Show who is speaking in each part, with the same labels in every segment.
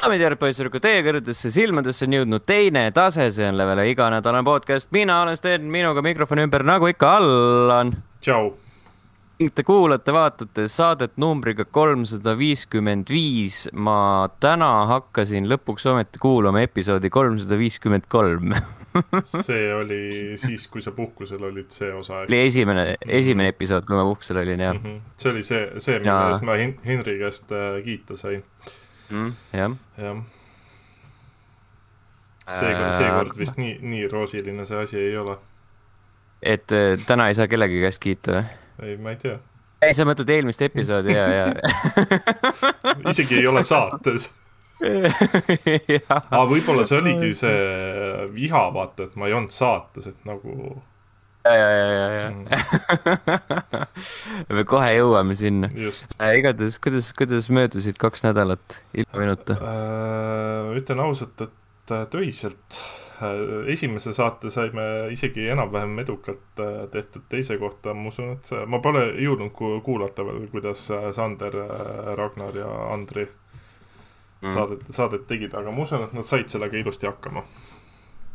Speaker 1: daamid ja härrad, poisssüdrukud, teie kõrgedesse silmadesse on jõudnud teine tase, see on Levele iganädalane podcast, mina olen Sten, minuga mikrofoni ümber, nagu ikka, Allan.
Speaker 2: tšau.
Speaker 1: Te kuulate, vaatate saadet numbriga kolmsada viiskümmend viis. ma täna hakkasin lõpuks ometi kuulama episoodi kolmsada viiskümmend kolm.
Speaker 2: see oli siis, kui sa puhkusel olid, see osa.
Speaker 1: oli esimene, esimene episood, kui ma puhkusel olin, jah mm.
Speaker 2: -hmm. see oli see, see, mille eest ma Henri käest äh, kiita sain
Speaker 1: mm,. jah.
Speaker 2: jah. seekord, seekord vist nii, nii roosiline see asi ei ole.
Speaker 1: et äh, täna ei saa kellegi käest kiita või?
Speaker 2: ei, ma ei tea.
Speaker 1: ei, sa mõtled eelmist episoodi ja, ja
Speaker 2: isegi ei ole saates aga võib-olla see oligi see viha, vaata, et ma ei olnud saates, et nagu
Speaker 1: ja, ja, ja, ja mm. me kohe jõuame sinna äh,. igatahes, kuidas, kuidas möödusid kaks nädalat ilma minuta
Speaker 2: äh,? ütlen ausalt, et äh, töiselt äh,. esimese saate saime isegi enam-vähem edukalt äh, tehtud, teise kohta ma usun, et see, ma pole jõudnud ku kuulata veel, kuidas Sander, Ragnar ja Andri mm. saadet, saadet tegid, aga ma usun, et nad said sellega ilusti hakkama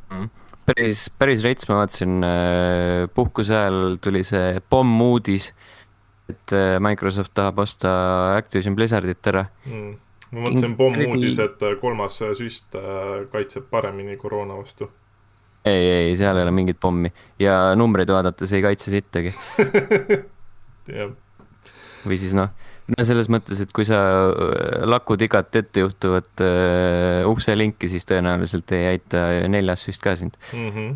Speaker 1: mm päris, päris rets, ma vaatasin äh, puhkuse ajal tuli see pommuudis, et äh, Microsoft tahab osta Activision Blizzardit ära.
Speaker 2: Mm.. ma mõtlesin pommuudis, et äh, kolmas süst kaitseb paremini koroona vastu.
Speaker 1: ei, ei, seal ei ole mingit pommi. Ja numbreid vaadates ei kaitse sittagi. Või siis noh no selles mõttes, et kui sa äh, lakud igat ettejuhtuvat uh, ukselinki, siis tõenäoliselt ei aita neljas vist ka sind mm. -hmm.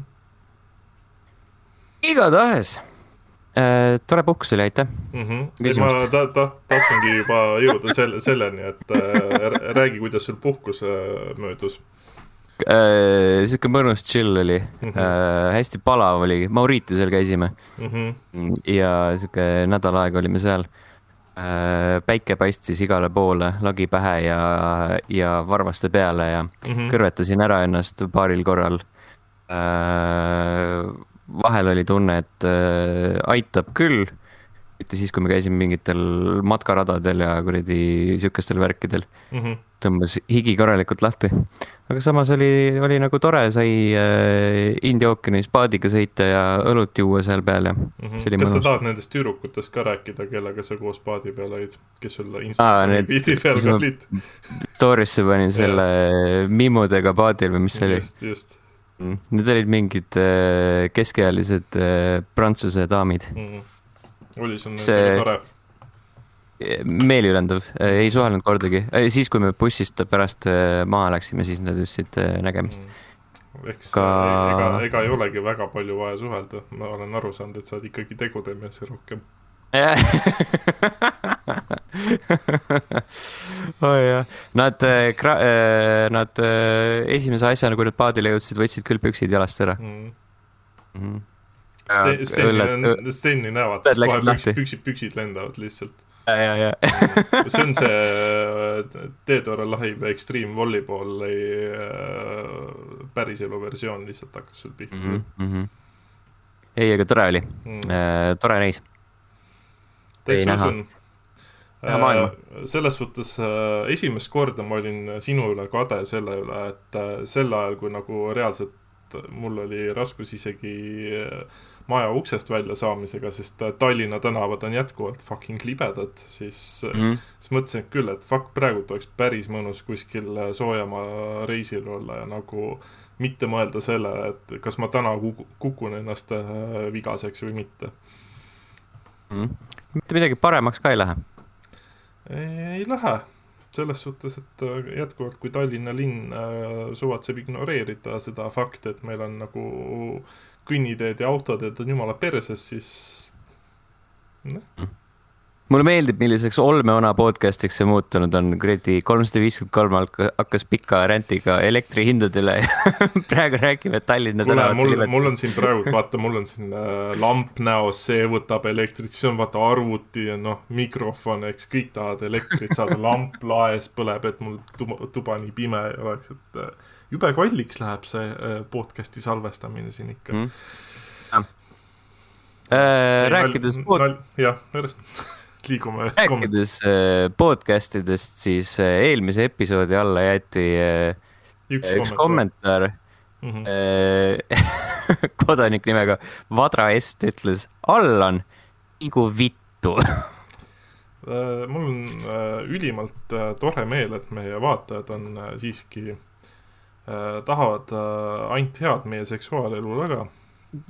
Speaker 1: igatahes uh,, tore puhkus oli, aitäh
Speaker 2: mm. -hmm. ma ta, ta, tahtsingi juba jõuda selle, selleni, et uh, räägi, kuidas sul puhkus uh, möödus
Speaker 1: äh, sihuke mõnus chill oli mm, -hmm. äh, hästi palav oli, Mauritiusel käisime mm. -hmm. ja sihuke nädal aega olime seal Äh, päike paistis igale poole, lagi pähe ja, ja varvaste peale ja mm -hmm. kõrvetasin ära ennast paaril korral. Äh, vahel oli tunne, et äh, aitab küll, mitte siis, kui me käisime mingitel matkaradadel ja kuradi sihukestel värkidel mm. -hmm tõmbas higi korralikult lahti. aga samas oli, oli nagu tore, sai äh, India ookeanis paadiga sõita ja õlut juua seal peal ja mm
Speaker 2: -hmm. kas sa tahad nendest tüdrukutest ka rääkida, kellega sa koos paadi peal olid, kes sul Instagrami pildi peal ka olid?
Speaker 1: Story'sse panin selle mimudega paadil või mis see oli? just, just. Mm, need olid mingid äh, keskealised äh, prantsuse daamid mm. -hmm.
Speaker 2: Oli sul nendega tore?
Speaker 1: meeliülendav, ei suhelnud kordagi, siis kui me bussist pärast äh, maha läksime, siis nad ütlesid äh, nägemist.
Speaker 2: Mm.. eks Ka... ega, ega ei olegi väga palju vaja suhelda, ma olen aru saanud, et sa oled ikkagi tegude mees rohkem.
Speaker 1: Oh jah, nad, äh, nad esimese asjana, kui nad paadile jõudsid, võtsid küll püksid jalast ära. Mm.. Mm.
Speaker 2: Sten, Steni, Steni näevad, kohe püksid, püksid, püksid lendavad lihtsalt
Speaker 1: ja, ja
Speaker 2: see on see äh, Teodor Live Extreme Volleyballi äh, päriselu versioon lihtsalt hakkas sul pihta mm.
Speaker 1: -hmm. ei, aga tore oli mm., tore reis.
Speaker 2: täitsa usun. selles suhtes esimest korda ma olin sinu üle kade selle üle, et sel ajal, kui nagu reaalselt mul oli raskus isegi äh, maja uksest välja saamisega, sest äh, Tallinna tänavad on jätkuvalt fucking libedad, siis mm, -hmm. siis mõtlesin küll, et fuck, praegult oleks päris mõnus kuskil äh, soojamaa reisil olla ja nagu mitte mõelda selle, et kas ma täna kukun ennast vigaseks või mitte
Speaker 1: mm. -hmm. mitte midagi paremaks ka ei lähe?
Speaker 2: ei lähe selles suhtes, et jätkuvalt, kui Tallinna linn suvatseb ignoreerida seda fakti, et meil on nagu kõnniteed ja autoteed on jumala perses, siis noh
Speaker 1: mulle meeldib, milliseks olmeona podcast'iks see muutunud on, kuradi kolmsada viiskümmend kolm hakkas pika räntiga elektrihindadele ja praegu räägime Tallinna
Speaker 2: tänavatel. mul, mul on siin praegu, vaata, mul on siin äh, lamp näos, see võtab elektrit, siis on vaata arvuti ja noh, mikrofon, eks kõik tahavad elektrit saada, lamp laes põleb, et mul tuba, tuba nii pime ei oleks, et äh, jube kalliks läheb see äh, podcast'i salvestamine siin ikka mm..
Speaker 1: Äh, rääkides
Speaker 2: pod... jah, liigume.
Speaker 1: rääkides äh, podcast idest, siis äh, eelmise episoodi alla jäeti üks, üks kommentaar mm. -hmm. kodanik nimega Vadra Est ütles, Allan, nagu vittu
Speaker 2: mul on ülimalt tore meel, et meie vaatajad on siiski, tahavad ainult head meie seksuaalelu taga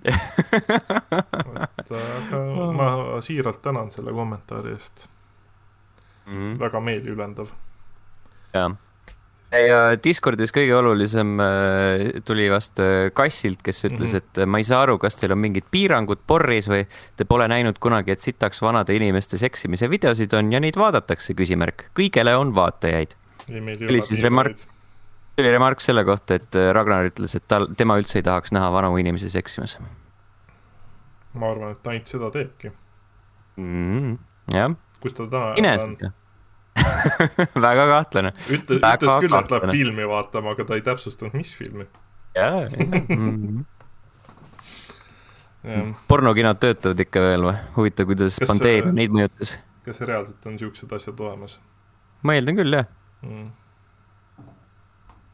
Speaker 2: et aga ma siiralt tänan selle kommentaari eest mm. -hmm. väga meeliülendav.
Speaker 1: jah, ja Discordis kõige olulisem äh, tuli vast äh, Kassilt, kes ütles mm, -hmm. et ma ei saa aru, kas teil on mingid piirangud porris või te pole näinud kunagi, et sitaks vanade inimeste seksimise videosid on ja neid vaadatakse, küsimärk. kõigele on vaatajaid. oli siis remark oli remark selle kohta, et äh, Ragnar ütles, et tal, tema üldse ei tahaks näha vanu inimesi seksimas.
Speaker 2: ma arvan, et ainult seda teebki
Speaker 1: mm,. jah.
Speaker 2: kus ta täna
Speaker 1: Ines on? väga kahtlane.
Speaker 2: ütle, ütles küll, et läheb filmi vaatama, aga ta ei täpsustanud, mis filmi.
Speaker 1: jaa, jaa. pornokinod töötavad ikka veel või? huvitav, kuidas pandeemia neid mõjutas.
Speaker 2: kas reaalselt on siuksed asjad olemas?
Speaker 1: ma eeldan küll, jah mm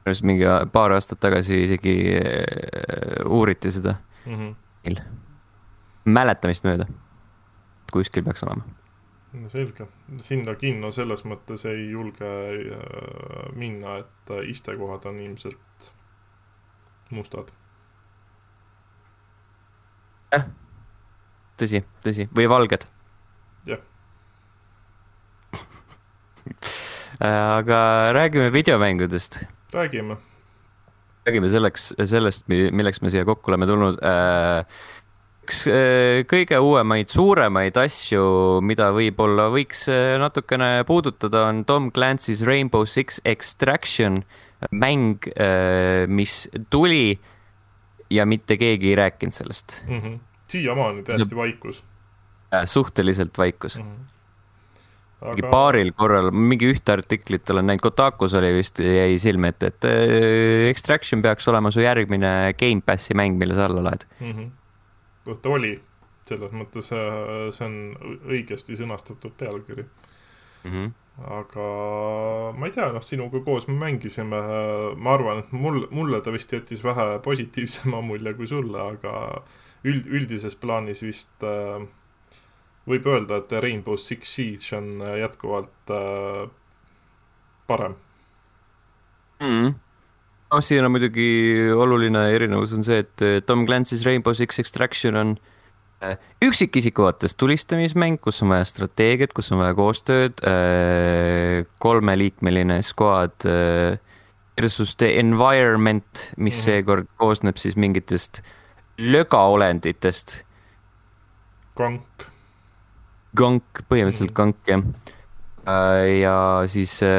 Speaker 1: arust mingi paar aastat tagasi isegi äh, uuriti seda mm. -hmm. mäletamist mööda. kuskil peaks olema.
Speaker 2: no selge, sinna kinno selles mõttes ei julge äh, minna, et äh, istekohad on ilmselt mustad.
Speaker 1: jah, tõsi, tõsi, või valged.
Speaker 2: jah
Speaker 1: aga räägime videomängudest
Speaker 2: räägime.
Speaker 1: räägime selleks, sellest, milleks me siia kokku oleme tulnud. Äh, üks äh, kõige uuemaid, suuremaid asju, mida võib-olla võiks äh, natukene puudutada, on Tom Clancy's Rainbow Six Extraction mäng, mis tuli ja mitte keegi ei rääkinud sellest
Speaker 2: mm -hmm.. siiamaani täiesti vaikus.
Speaker 1: suhteliselt vaikus mm. -hmm mingi aga... paaril korral, mingi ühte artiklit olen näinud, Kotakus oli vist, jäi silme ette, et äh, Extraction peaks olema su järgmine Gamepassi mäng, mille sa alla laed mm.
Speaker 2: -hmm. ta oli, selles mõttes äh, see on õigesti sõnastatud pealkiri mm. -hmm aga ma ei tea, noh, sinuga koos me mängisime, ma arvan, et mul, mulle ta vist jättis vähe positiivsema mulje kui sulle, aga üld, üldises plaanis vist äh, võib öelda, et Rainbow Six Siege on äh, jätkuvalt äh, parem
Speaker 1: mm.. noh, siin on muidugi oluline erinevus on see, et äh, Tom Clancy's Rainbow Six Extraction on äh, üksikisiku vaates tulistamismäng, kus on vaja strateegiat, kus on vaja koostööd, kolmeliikmeline squad versus the environment, mis mm -hmm. seekord koosneb siis mingitest lögaolenditest.
Speaker 2: kank
Speaker 1: gank, põhimõtteliselt gank jah. Äh, ja siis äh,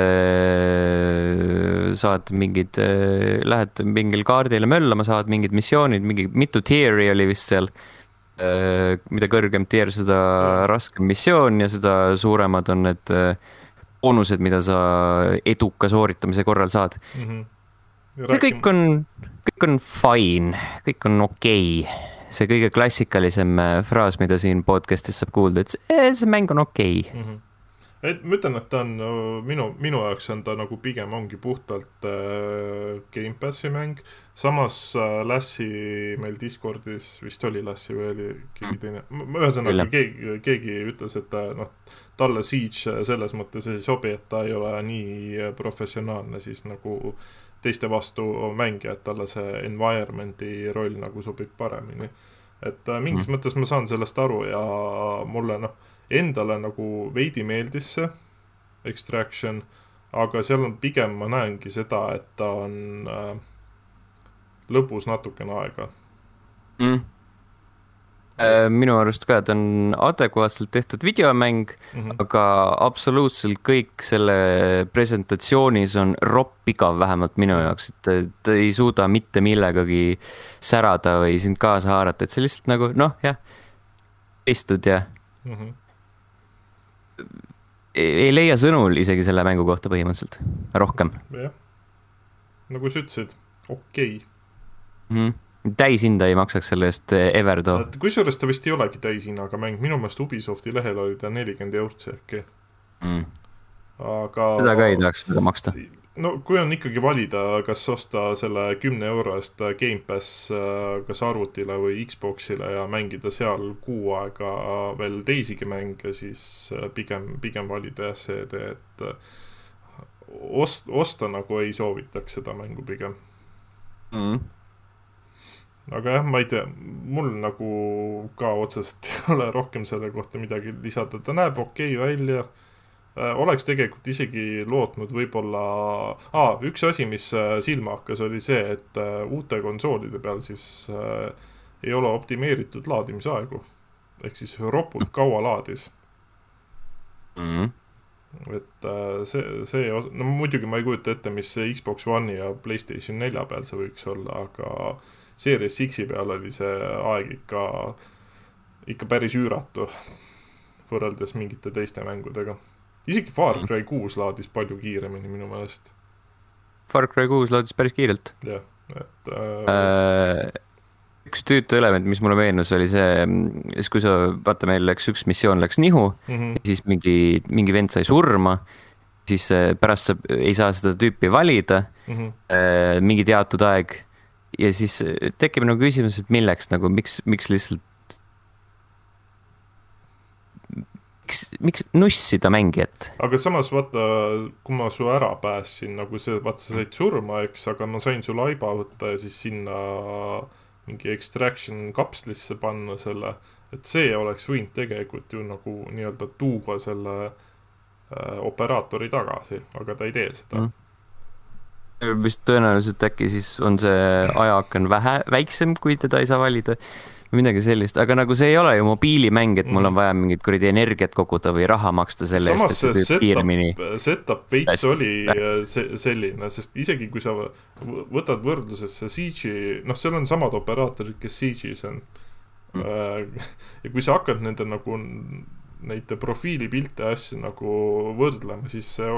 Speaker 1: saad mingid äh,, lähed mingile kaardile möllama, saad mingid missioonid, mingi mitu tier'i oli vist seal äh,. mida kõrgem tier, seda raskem missioon ja seda suuremad on need äh, boonused, mida sa eduka sooritamise korral saad mm. -hmm. see kõik on, kõik on fine, kõik on okei okay see kõige klassikalisem äh, fraas, mida siin podcast'is saab kuulda, et see, eh, see mäng on okei okay. mm. -hmm
Speaker 2: et ma ütlen, et ta on minu, minu jaoks on ta nagu pigem ongi puhtalt äh, Gamepassi mäng. samas äh, Lassi meil Discordis vist oli Lassi või oli keegi mm. teine, ühesõnaga keegi, keegi ütles, et ta noh, talle Siege selles mõttes ei sobi, et ta ei ole nii professionaalne siis nagu teiste vastu mängija, et talle see environment'i roll nagu sobib paremini. et äh, mingis mm. mõttes ma saan sellest aru ja mulle noh, endale nagu veidi meeldis see Extraction, aga seal on pigem ma näengi seda, et ta on äh, lõbus natukene aega
Speaker 1: mm minu arust ka, ta on adekvaatselt tehtud videomäng mm, -hmm. aga absoluutselt kõik selle presentatsioonis on ropp igav, vähemalt minu jaoks, et ta ei suuda mitte millegagi särada või sind kaasa haarata, et see lihtsalt nagu noh, jah, istud ja mm. -hmm. ei, ei leia sõnul isegi selle mängu kohta põhimõtteliselt, rohkem.
Speaker 2: jah, nagu sa ütlesid, okei okay.
Speaker 1: mm. -hmm täishinda ei maksaks selle eest ever too.
Speaker 2: kusjuures ta vist ei olegi täishinnaga mäng, minu meelest Ubisofti lehel oli ta nelikümmend eurot äkki
Speaker 1: mm..
Speaker 2: aga.
Speaker 1: seda ka ei tahaks väga maksta.
Speaker 2: no kui on ikkagi valida, kas osta selle kümne euro eest Gamepass äh, kas arvutile või Xbox'ile ja mängida seal kuu aega veel teisigi mänge, siis äh, pigem, pigem valida jah see tee, et äh, ost-, osta nagu ei soovitaks seda mängu pigem
Speaker 1: mm
Speaker 2: aga jah, ma ei tea, mul nagu ka otseselt ei ole rohkem selle kohta midagi lisada, ta näeb okei okay välja äh,. oleks tegelikult isegi lootnud võib-olla ah,, üks asi, mis äh, silma hakkas, oli see, et äh, uute konsoolide peal siis äh, ei ole optimeeritud laadimisaegu. ehk siis ropult kaua laadis
Speaker 1: mm. -hmm
Speaker 2: et äh, see, see, no muidugi ma ei kujuta ette, mis Xbox One'i ja Playstation nelja peal see võiks olla, aga Series X-i peal oli see aeg ikka, ikka päris üüratu võrreldes mingite teiste mängudega. isegi Far mm. Cry kuus laadis palju kiiremini minu meelest.
Speaker 1: Far Cry kuus laadis päris kiirelt.
Speaker 2: jah, et äh, äh,
Speaker 1: üks tüütu element, mis mulle meenus, oli see, siis kui sa, vaata, meil läks üks missioon läks nihu mm, -hmm. siis mingi, mingi vend sai surma, siis äh, pärast sa ei saa seda tüüpi valida mm, -hmm. mingi teatud aeg ja siis äh, tekib nagu küsimus, et milleks nagu, miks, miks lihtsalt. miks, miks nussida mängijat?
Speaker 2: aga samas vaata, kui ma su ära päästsin, nagu see, vaata sa said surma, eks, aga ma sain su laiba võtta ja siis sinna mingi extraction kapslisse panna selle, et see oleks võinud tegelikult ju nagu nii-öelda tuua selle äh, operaatori tagasi, aga ta ei tee seda mm
Speaker 1: vist tõenäoliselt äkki siis on see ajaaken vähe, väiksem, kui teda ei saa valida või midagi sellist, aga nagu see ei ole ju mobiilimäng, et mul on mhm. vaja mingit kuradi energiat koguda või raha maksta selle
Speaker 2: eest, et see töötab kiiremini. setup veits oli äh, see, selline, sest isegi kui sa võtad võrdlusesse Siege'i, noh, seal on samad operaatorid, kes Siege'is on mm.. ja kui sa hakkad nende nagu neid profiilipilte asju nagu võrdlema, siis see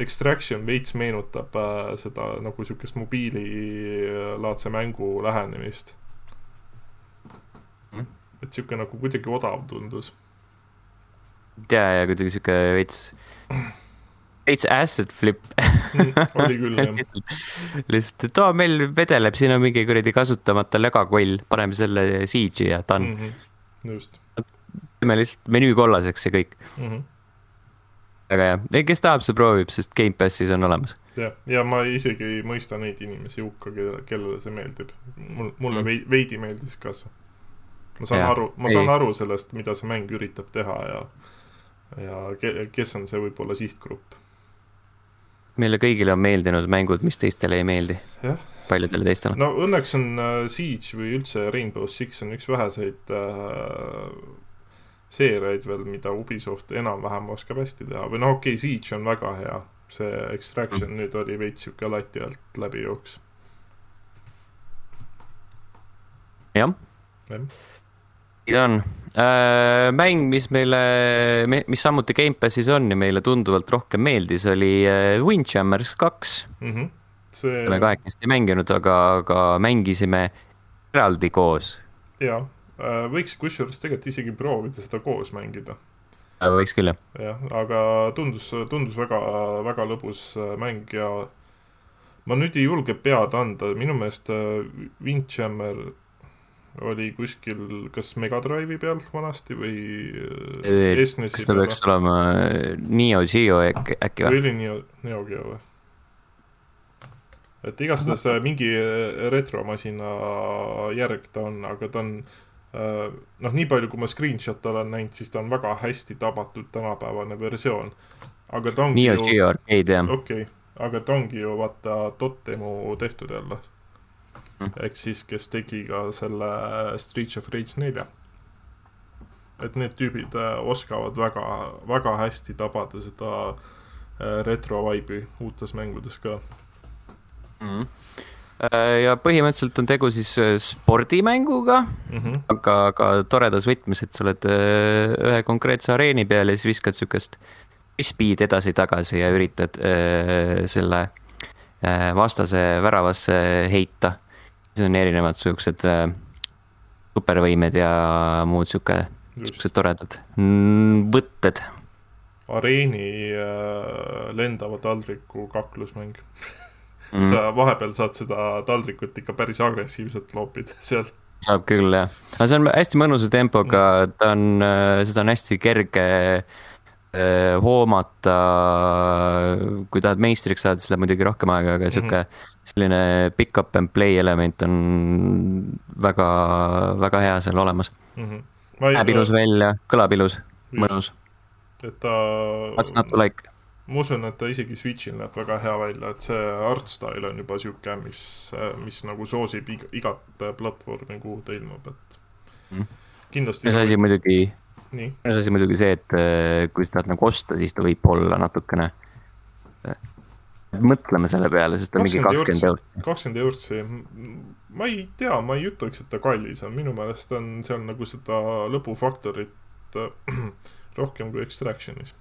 Speaker 2: Extraction veits meenutab äh, seda nagu sihukest mobiililaadse mängu lähenemist mm.. et sihuke nagu kuidagi odav tundus.
Speaker 1: ja, ja kuidagi sihuke veits, veits asset flip
Speaker 2: mm, oli küll jah
Speaker 1: lihtsalt, et aa, meil vedeleb, siin on mingi kuradi kasutamata lögakoll, paneme selle siege'i ja done mm.
Speaker 2: -hmm. just.
Speaker 1: teeme lihtsalt menüü kollaseks ja kõik mm. -hmm väga hea, kes tahab, see proovib, sest Gamepassis on olemas.
Speaker 2: jah, ja ma isegi ei mõista neid inimesi hukka, kellele, kellele see meeldib. mul, mulle mm. veidi meeldis ka see. ma saan ja, aru, ma saan ei. aru sellest, mida see mäng üritab teha ja, ja ke, kes on see võib-olla sihtgrupp.
Speaker 1: meile kõigile on meeldinud mängud, mis teistele ei meeldi. paljudele teistele.
Speaker 2: no õnneks on uh, Siege või üldse Rainbow Six on üks väheseid uh, seeriaid veel, mida Ubisoft enam-vähem oskab hästi teha või noh, okei okay,, Siege on väga hea, see Extraction mm. nüüd oli veits sihuke lati alt läbijooks.
Speaker 1: jah ja. ja on äh,, mäng, mis meile, mis samuti Gamepassis on ja meile tunduvalt rohkem meeldis, oli äh, Windjammers kaks
Speaker 2: mm. -hmm. see.
Speaker 1: me kahekesti ei mänginud, aga, aga mängisime eraldi koos.
Speaker 2: jah võiks kusjuures tegelikult isegi proovida seda koos mängida.
Speaker 1: Äh, võiks küll, jah.
Speaker 2: jah, aga tundus, tundus väga, väga lõbus äh, mäng ja ma nüüd ei julge pead anda, minu meelest Windjammer oli kuskil kas Megadrive'i peal vanasti või
Speaker 1: kas ta peaks olema Neo Geo äkki, äkki
Speaker 2: või? või oli Neo, Neo Geo või? et igastahes mingi retromasina järg ta on, aga ta on Äh, noh, nii palju, kui ma screenshot'e olen näinud, siis ta on väga hästi tabatud tänapäevane versioon. aga ta ongi
Speaker 1: Neo ju. Geo Arcade jah.
Speaker 2: okei okay., aga ta ongi ju vaata Dotemu tehtud jälle mm.. ehk siis, kes tegi ka selle Streets of Rage nelja. et need tüübid äh, oskavad väga, väga hästi tabada seda äh, retro vibe'i uutes mängudes ka
Speaker 1: mm Äh, ja põhimõtteliselt on tegu siis äh, spordimänguga mm, -hmm. aga, aga toredas võtmes, et sa oled äh, ühe konkreetse areeni peal ja siis viskad sihukest speed edasi-tagasi ja üritad äh, selle äh, vastase väravasse heita. siis on erinevad siuksed äh, supervõimed ja muud sihuke, siuksed toredad võtted.
Speaker 2: areeni äh, lendava taldriku kaklusmäng mm. sa vahepeal saad seda taldrikut ikka päris agressiivselt loopida seal.
Speaker 1: saab küll jah, aga see on hästi mõnusa tempoga mm., ta on, äh, seda on hästi kerge äh, hoomata. kui tahad meistriks saada, siis läheb muidugi rohkem aega, aga sihuke mm -hmm. selline pick-up and play element on väga, väga hea seal olemas mm. -hmm. Näeb ilus välja, kõlab ilus, mõnus.
Speaker 2: et ta.
Speaker 1: What's not to like
Speaker 2: ma usun, et ta isegi Switch'il näeb väga hea välja, et see art style on juba sihuke, mis, mis nagu soosib iga, igat platvormi, kuhu ta ilmub, et mm. kindlasti.
Speaker 1: üks asi muidugi, üks asi muidugi see, et äh, kui sa tahad nagu osta, siis ta võib olla natukene. Äh, mõtleme selle peale, sest ta on mingi kakskümmend eurot.
Speaker 2: kakskümmend eurtsi, ma ei tea, ma ei ütleks, et ta kallis on, minu meelest on seal nagu seda lõbufaktorit rohkem kui Extractionis.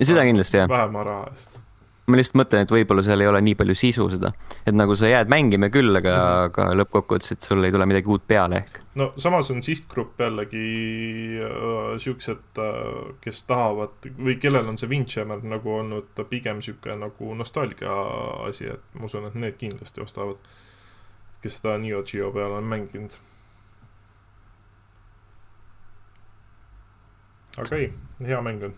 Speaker 1: Seda kindlasti jah.
Speaker 2: vähema raha eest.
Speaker 1: ma lihtsalt mõtlen, et võib-olla seal ei ole nii palju sisu seda, et nagu sa jääd mängima küll, aga aga lõppkokkuvõttes, et sul ei tule midagi uut peale ehk.
Speaker 2: no samas on sihtgrupp jällegi äh, siuksed äh,, kes tahavad või kellel on see Windjammer nagu olnud pigem sihuke nagu nostalgia asi, et ma usun, et need kindlasti ostavad. kes seda Neo Geo peal on mänginud aga ei, hea mäng on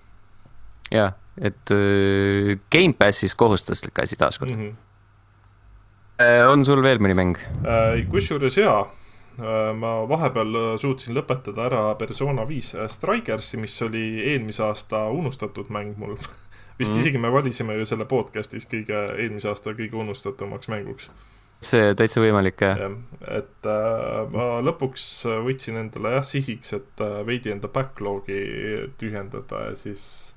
Speaker 1: jah, et äh, Gamepassis kohustuslik asi taaskord mm. -hmm. on sul veel mõni mäng
Speaker 2: äh,? kusjuures jaa äh,, ma vahepeal suutsin lõpetada ära Persona viis Strikersi, mis oli eelmise aasta unustatud mäng mul vist mm isegi me valisime ju selle podcast'is kõige, eelmise aasta kõige unustatumaks mänguks
Speaker 1: see täitsa võimalik jah
Speaker 2: ja,. et äh, ma lõpuks võtsin endale jah sihiks, et äh, veidi enda backlog'i tühjendada ja siis Äh,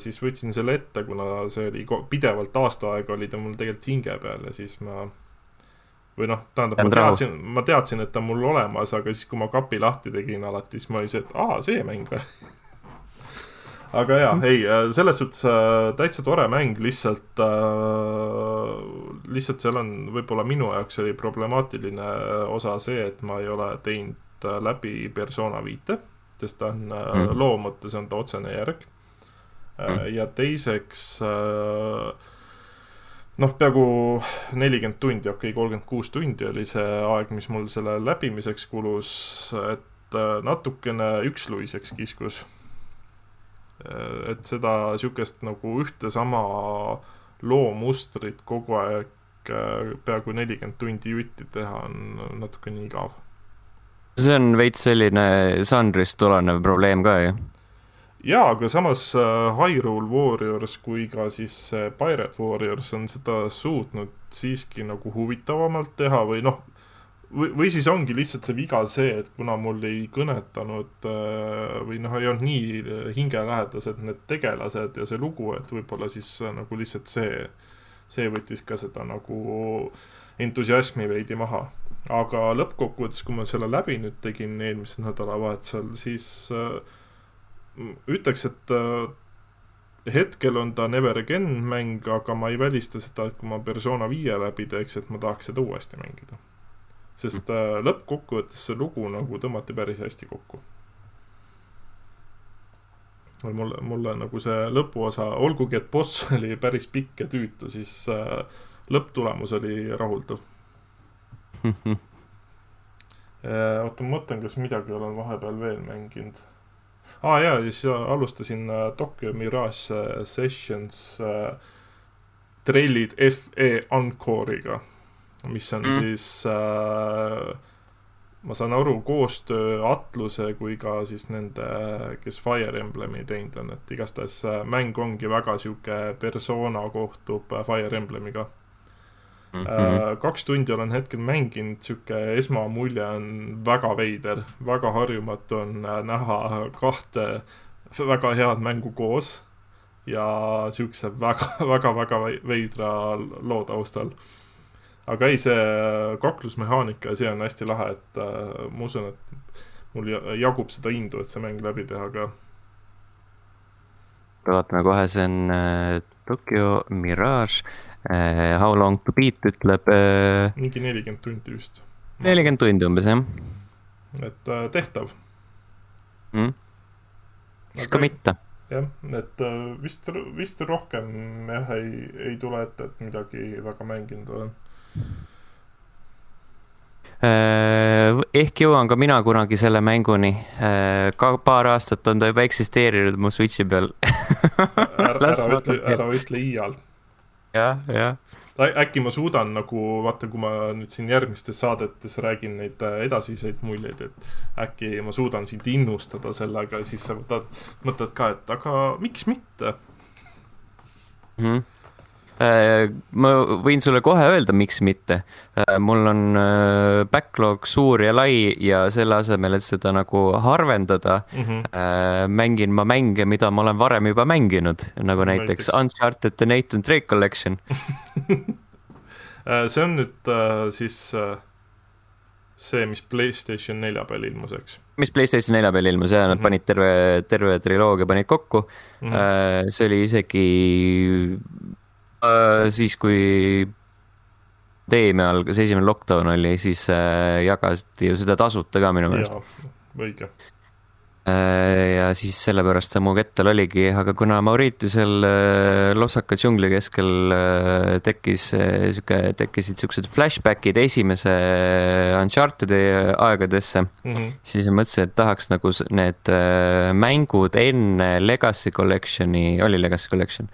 Speaker 2: siis võtsin selle ette, kuna see oli pidevalt aasta aega oli ta mul tegelikult hinge peal ja siis ma või noh, tähendab, ma teadsin, ma teadsin, et ta on mul olemas, aga siis, kui ma kapi lahti tegin alati, siis ma see, et aa, see mäng või aga jaa, ei, äh, selles suhtes äh, täitsa tore mäng, lihtsalt äh,, lihtsalt seal on võib-olla minu jaoks oli problemaatiline osa see, et ma ei ole teinud läbi persona viite, sest ta on mm. loo mõttes on ta otsene järg. Ja teiseks äh, noh, peaaegu nelikümmend tundi, okei okay,, kolmkümmend kuus tundi oli see aeg, mis mul selle läbimiseks kulus, et äh, natukene üksluiseks kiskus. et seda sihukest nagu ühte sama loomustrit kogu aeg peaaegu nelikümmend tundi jutti teha on natukene igav.
Speaker 1: see on veits selline žanrist tulenev probleem ka ju
Speaker 2: jaa, aga samas äh, Hyrule Warriors kui ka siis äh, Pirate Warriors on seda suutnud siiski nagu huvitavamalt teha või noh, või, või siis ongi lihtsalt see viga see, et kuna mul ei kõnetanud äh, või noh, ei olnud nii hingelähedased need tegelased ja see lugu, et võib-olla siis nagu lihtsalt see, see võttis ka seda nagu entusiasmi veidi maha. aga lõppkokkuvõttes, kui ma selle läbi nüüd tegin eelmisel nädalavahetusel, siis äh, ütleks, et äh, hetkel on ta Never Again mäng, aga ma ei välista seda, et kui ma Persona viie läbi teeks, et ma tahaks seda uuesti mängida. sest äh, lõppkokkuvõttes see lugu nagu tõmmati päris hästi kokku. mulle, mulle nagu see lõpuosa, olgugi et boss oli päris pikk ja tüütu, siis äh, lõpptulemus oli rahuldav oota, ma mõtlen, kas midagi olen vahepeal veel mänginud aa jaa, siis alustasin äh, Tokyo Mirage äh, Sessions äh, trellid FE Encore'iga, mis on mm. siis äh, ma saan aru, koostöö Atluse kui ka siis nende, kes Fire Emblemi teinud on, et igastahes äh, mäng ongi väga sihuke persona kohtub Fire Emblemiga. Kaks tundi olen hetkel mänginud, sihuke esmamulje on väga veider, väga harjumatu on äh, näha kahte väga head mängu koos ja siukse väga, väga, väga veidra loo taustal. aga ei, see kaklusmehaanika ja see on hästi lahe, et äh, ma usun, et mul jagub seda indu, et see mäng läbi teha ka.
Speaker 1: vaatame kohe, see on Tokyo Mirage uh,. How long to beat ütleb uh,.
Speaker 2: mingi nelikümmend tundi vist.
Speaker 1: nelikümmend tundi umbes jah.
Speaker 2: et uh, tehtav
Speaker 1: mm.. siis ka mitte.
Speaker 2: jah, et uh, vist, vist rohkem jah, ei, ei tule ette, et midagi väga mänginud olen
Speaker 1: ehk jõuan ka mina kunagi selle mänguni. Ka paar aastat on ta juba eksisteerinud mu Switch'i peal
Speaker 2: ära, ära ütle, ära ütle iial.
Speaker 1: jah, jah.
Speaker 2: äkki ma suudan nagu, vaata, kui ma nüüd siin järgmistes saadetes räägin neid äh, edasiseid muljeid, et äkki ma suudan sind innustada sellega, siis sa võtad, mõtled ka, et aga miks mitte
Speaker 1: mm. -hmm ma võin sulle kohe öelda, miks mitte. Äh, mul on äh, backlog suur ja lai ja selle asemel, et seda nagu harvendada mm, -hmm. mängin ma mänge, mida ma olen varem juba mänginud, nagu näiteks, näiteks. Uncharted The Nathan Drake Collection
Speaker 2: see on nüüd siis see, mis Playstation nelja peal ilmus, eks?
Speaker 1: mis Playstation nelja peal ilmus ja nad mm -hmm. panid terve, terve triloogia panid kokku mm. -hmm. see oli isegi Äh, siis, kui pandeemia algas, esimene lockdown oli, siis äh, jagati ju seda tasuta ka minu meelest.
Speaker 2: õige.
Speaker 1: Äh, ja siis sellepärast see mu kettal oligi, aga kuna Mauritiusel lossaka džungli keskel tekkis sihuke, tekkisid siuksed flashback'id esimese Uncharted'i aegadesse mm, -hmm. siis ma mõtlesin, et tahaks nagu need mängud enne Legacy Collection'i, oli Legacy Collection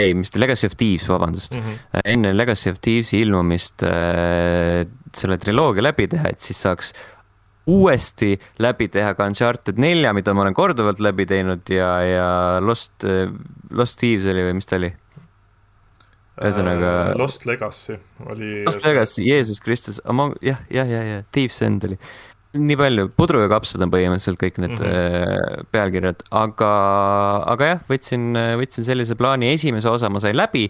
Speaker 1: ei, mis ta, Legacy of Thieves, vabandust mm. -hmm. enne Legacy of Thieves'i ilmumist äh, selle triloogia läbi teha, et siis saaks uuesti läbi teha ka Uncharted nelja, mida ma olen korduvalt läbi teinud ja, ja Lost, äh, Lost Thieves oli või mis ta oli? ühesõnaga
Speaker 2: uh,. Lost Legacy oli.
Speaker 1: Lost Legacy, Jeesus Kristus, jah, jah, jah, jah, Thieves End oli nii palju, pudru ja kapsad on põhimõtteliselt kõik need mm -hmm. pealkirjad, aga, aga jah, võtsin, võtsin sellise plaani, esimese osa ma sain läbi.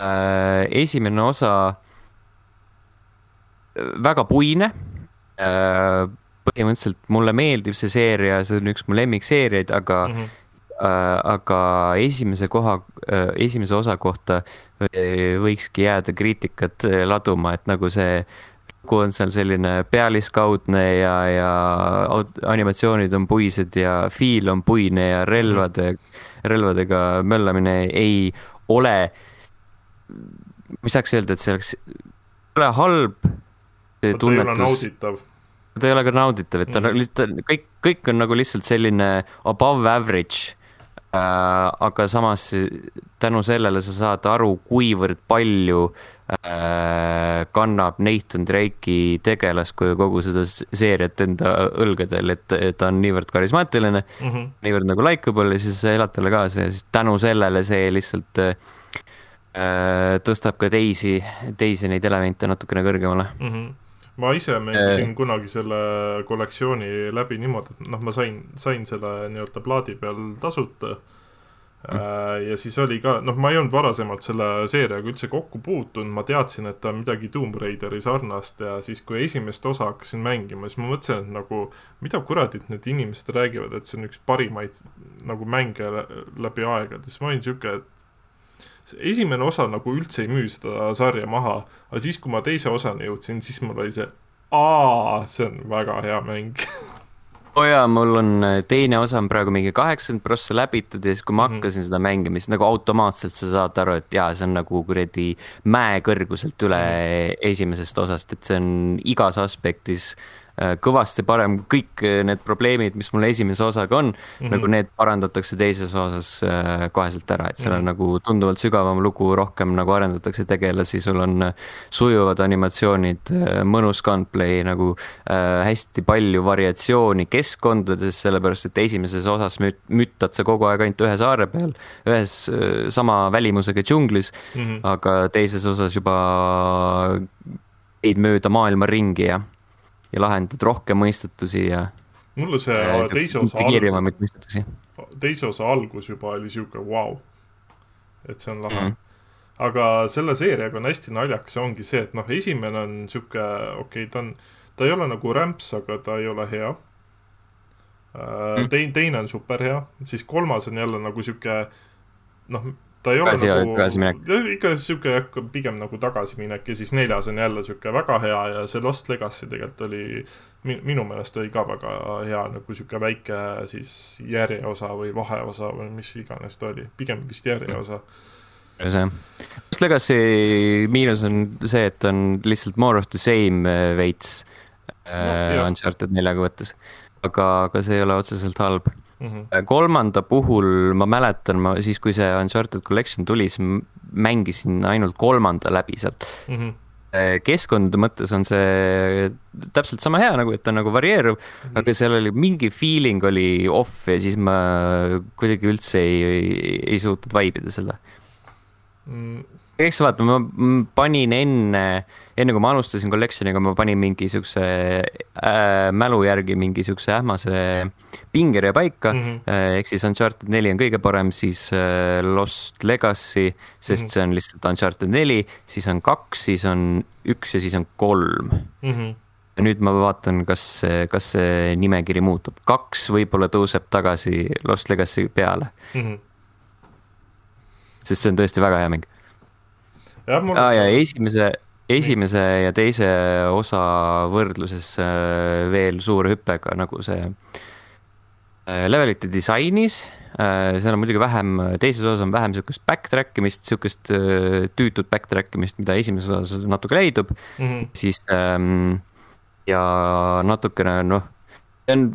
Speaker 1: Äh, esimene osa äh, väga puine. põhimõtteliselt mulle meeldib see seeria, see on üks mu lemmikseeriaid, aga mm, -hmm. aga esimese koha, esimese osa kohta võikski jääda kriitikat laduma, et nagu see lugu on seal selline pealiskaudne ja, ja animatsioonid on puised ja feel on puine ja relvade, relvadega möllamine ei ole. ei saaks öelda, et see oleks, ei ole halb.
Speaker 2: ta ei ole nauditav
Speaker 1: ta ei ole ka nauditav, et ta mm. lihtsalt kõik, kõik on nagu lihtsalt selline above average äh,. aga samas tänu sellele sa saad aru, kuivõrd palju äh, kannab Nathan Drake'i tegelaskuju kogu seda seeriat enda õlgadel, et, et ta on niivõrd karismaatiline mm, -hmm. niivõrd nagu likeable ja siis sa elad talle kaasa ja siis tänu sellele see lihtsalt äh, tõstab ka teisi, teisi neid elemente natukene kõrgemale mm.
Speaker 2: -hmm ma ise mängisin äh. kunagi selle kollektsiooni läbi niimoodi, et noh, ma sain, sain selle nii-öelda plaadi peal tasuta mm.. Ja siis oli ka, noh, ma ei olnud varasemalt selle seeriaga üldse kokku puutunud, ma teadsin, et ta on midagi Tomb Raideri sarnast ja siis, kui esimest osa hakkasin mängima, siis ma mõtlesin, et nagu mida kuradit need inimesed räägivad, et see on üks parimaid nagu mänge läbi aegade, siis ma olin sihuke, et see esimene osa nagu üldse ei müü seda sarja maha, aga siis, kui ma teise osani jõudsin, siis mul oli see, aa, see on väga hea mäng
Speaker 1: oo oh jaa, mul on äh, teine osa on praegu mingi kaheksakümmend prossa läbitud ja siis, kui ma hakkasin mm -hmm. seda mängima, siis nagu automaatselt sa saad aru, et jaa, see on nagu kuradi mäe kõrguselt üle mm -hmm. esimesest osast, et see on igas aspektis Äh, kõvasti parem, kõik äh, need probleemid, mis mul esimese osaga on mm, -hmm. nagu need parandatakse teises osas äh, koheselt ära, et seal on mm -hmm. nagu tunduvalt sügavam lugu, rohkem nagu arendatakse tegelasi, sul on sujuvad animatsioonid, mõnus gunplay nagu äh, hästi palju variatsiooni keskkondades, sellepärast et esimeses osas müt-, müttad sa kogu aeg ainult ühe saare peal, ühes äh, sama välimusega džunglis mm, -hmm. aga teises osas juba käid mööda maailma ringi ja ja lahendad rohkem mõistetusi ja.
Speaker 2: mulle see ja, teise osa
Speaker 1: mõistetusi.
Speaker 2: teise osa algus juba oli sihuke vau wow., et see on lahe mm. -hmm aga selle seeriaga on hästi naljakas, ongi see, et noh, esimene on sihuke, okei okay,, ta on, ta ei ole nagu rämps, aga ta ei ole hea. Äh, mm. teine, teine on super hea, siis kolmas on jälle nagu sihuke noh, ta ei ole
Speaker 1: Tagasi-
Speaker 2: nagu ikka sihuke jah, pigem nagu tagasiminek ja siis neljas on jälle sihuke väga hea ja see Lost Legacy tegelikult oli mi- minu meelest oli ka väga hea nagu sihuke väike siis järjeosa või vaheosa või mis iganes ta oli, pigem vist järjeosa.
Speaker 1: see, Lost Legacy miinus on see, et on lihtsalt more of the same äh, veits
Speaker 2: jah.
Speaker 1: no,. Uncharted neljaga võttes, aga, aga see ei ole otseselt halb.
Speaker 2: Mhm.
Speaker 1: kolmanda puhul ma mäletan, ma siis, kui see Uncharted Collection tuli, siis mängisin ainult kolmanda läbi sealt.
Speaker 2: Mhm.
Speaker 1: keskkondade mõttes on see täpselt sama hea nagu, et ta on nagu varieeruv, aga seal oli mingi feeling oli off ja siis ma kuidagi üldse ei, ei, ei suutnud vaibida selle.
Speaker 2: Mm,
Speaker 1: eks vaata, ma panin enne, enne kui ma alustasin collection'iga, ma panin mingi siukse äh, mälu järgi mingi siukse ähmase pingerea paika mm. -hmm. ehk siis Uncharted neli on kõige parem, siis äh, Lost Legacy, sest mm. -hmm. see on lihtsalt Uncharted neli, siis on kaks, siis on üks ja siis on kolm
Speaker 2: mhm.
Speaker 1: ja nüüd ma vaatan, kas, kas see nimekiri muutub, kaks võib-olla tõuseb tagasi Lost Legacy peale,
Speaker 2: Mhm.
Speaker 1: sest see on tõesti väga hea mäng. aa ja esimese, esimese ja teise osa võrdluses äh, veel suure hüppega nagu see äh, levelite disainis. seal on muidugi vähem, teises osas on vähem sihukest backtrack imist, sihukest äh, tüütut backtrack imist, mida esimeses osas natuke leidub,
Speaker 2: Mhm.
Speaker 1: siis ähm, ja natukene noh, see on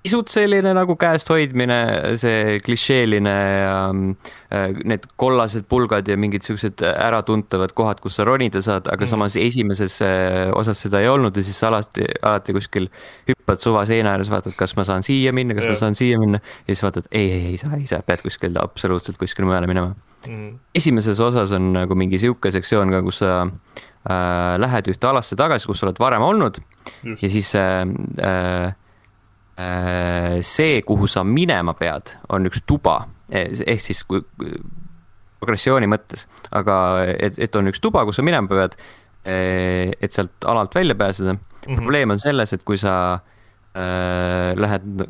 Speaker 1: pisut selline nagu käest hoidmine, see klišeeline ja äh, need kollased pulgad ja mingid siuksed äratuntavad kohad, kus sa ronida saad, aga
Speaker 2: Mm.
Speaker 1: mm. samas esimeses äh, osas seda ei olnud ja siis sa alati, alati kuskil hüppad suva seina ääres, vaatad, kas ma saan siia minna, kas
Speaker 2: Jah.
Speaker 1: ma saan siia minna ja siis vaatad, ei, ei, ei saa, ei saa, pead kuskil absoluutselt kuskile mujale minema
Speaker 2: Mhm.
Speaker 1: esimeses osas on nagu mingi sihuke sektsioon ka, kus sa äh, lähed ühte alasse tagasi, kus sa oled varem olnud
Speaker 2: just
Speaker 1: ja, siis äh, äh, see, kuhu sa minema pead, on üks tuba, ehk siis kui progressiooni mõttes, aga et, et on üks tuba, kus sa minema pead, et sealt alalt välja pääseda mm.
Speaker 2: Mhm.
Speaker 1: -hmm. probleem on selles, et kui sa äh, lähed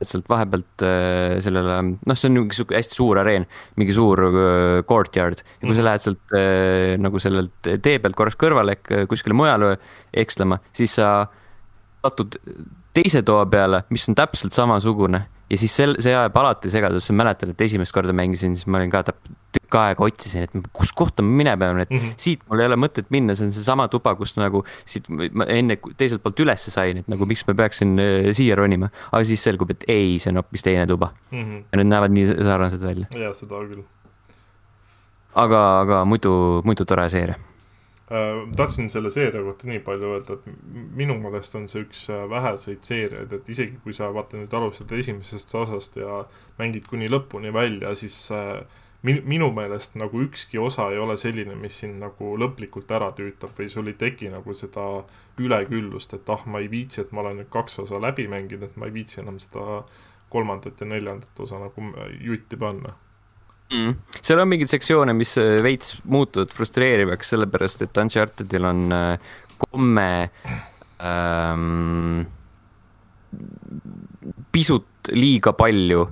Speaker 1: et sealt vahepealt äh, sellele, noh, see on mingi sihuke hästi suur areen, mingi suur äh, courtyard ja kui mm.
Speaker 2: Mhm.
Speaker 1: sa lähed sealt äh, nagu sellelt tee pealt korraks kõrvale äh, kuskile mujale ekslema, siis sa satud teise toa peale, mis on täpselt samasugune ja siis sel, see ajab alati segadusse, mäletan, et esimest korda mängisin, siis ma olin ka täp- tükk aega otsisin, et kus kohta ma minema pean, et mm. -hmm. siit mul ei ole mõtet minna, see on seesama tuba, kust nagu siit ma enne teiselt poolt ülesse sain, et nagu miks ma peaksin äh, siia ronima, aga siis selgub, et ei, see on hoopis teine tuba
Speaker 2: Mhm.
Speaker 1: ja need näevad nii sarnased välja,
Speaker 2: ja seda küll
Speaker 1: aga, aga muidu, muidu tore seeria.
Speaker 2: äh,. tahtsin selle seeria kohta nii palju öelda, et minu meelest on see üks äh, väheseid seeriaid, et isegi kui sa vaata nüüd alustad esimesest osast ja mängid kuni lõpuni välja, siis äh, min-, minu meelest nagu ükski osa ei ole selline, mis sind nagu lõplikult ära tüütab või sul ei teki nagu seda üleküllust, et ah, ma ei viitsi, et ma olen nüüd kaks osa läbi mänginud, et ma ei viitsi enam seda kolmandat ja neljandat osa nagu jutti panna.
Speaker 1: mm.. seal on mingeid sektsioone, mis äh, veits muutuvad frustreerivaks, sellepärast et Unchartedil on äh, komme ähm, pisut liiga palju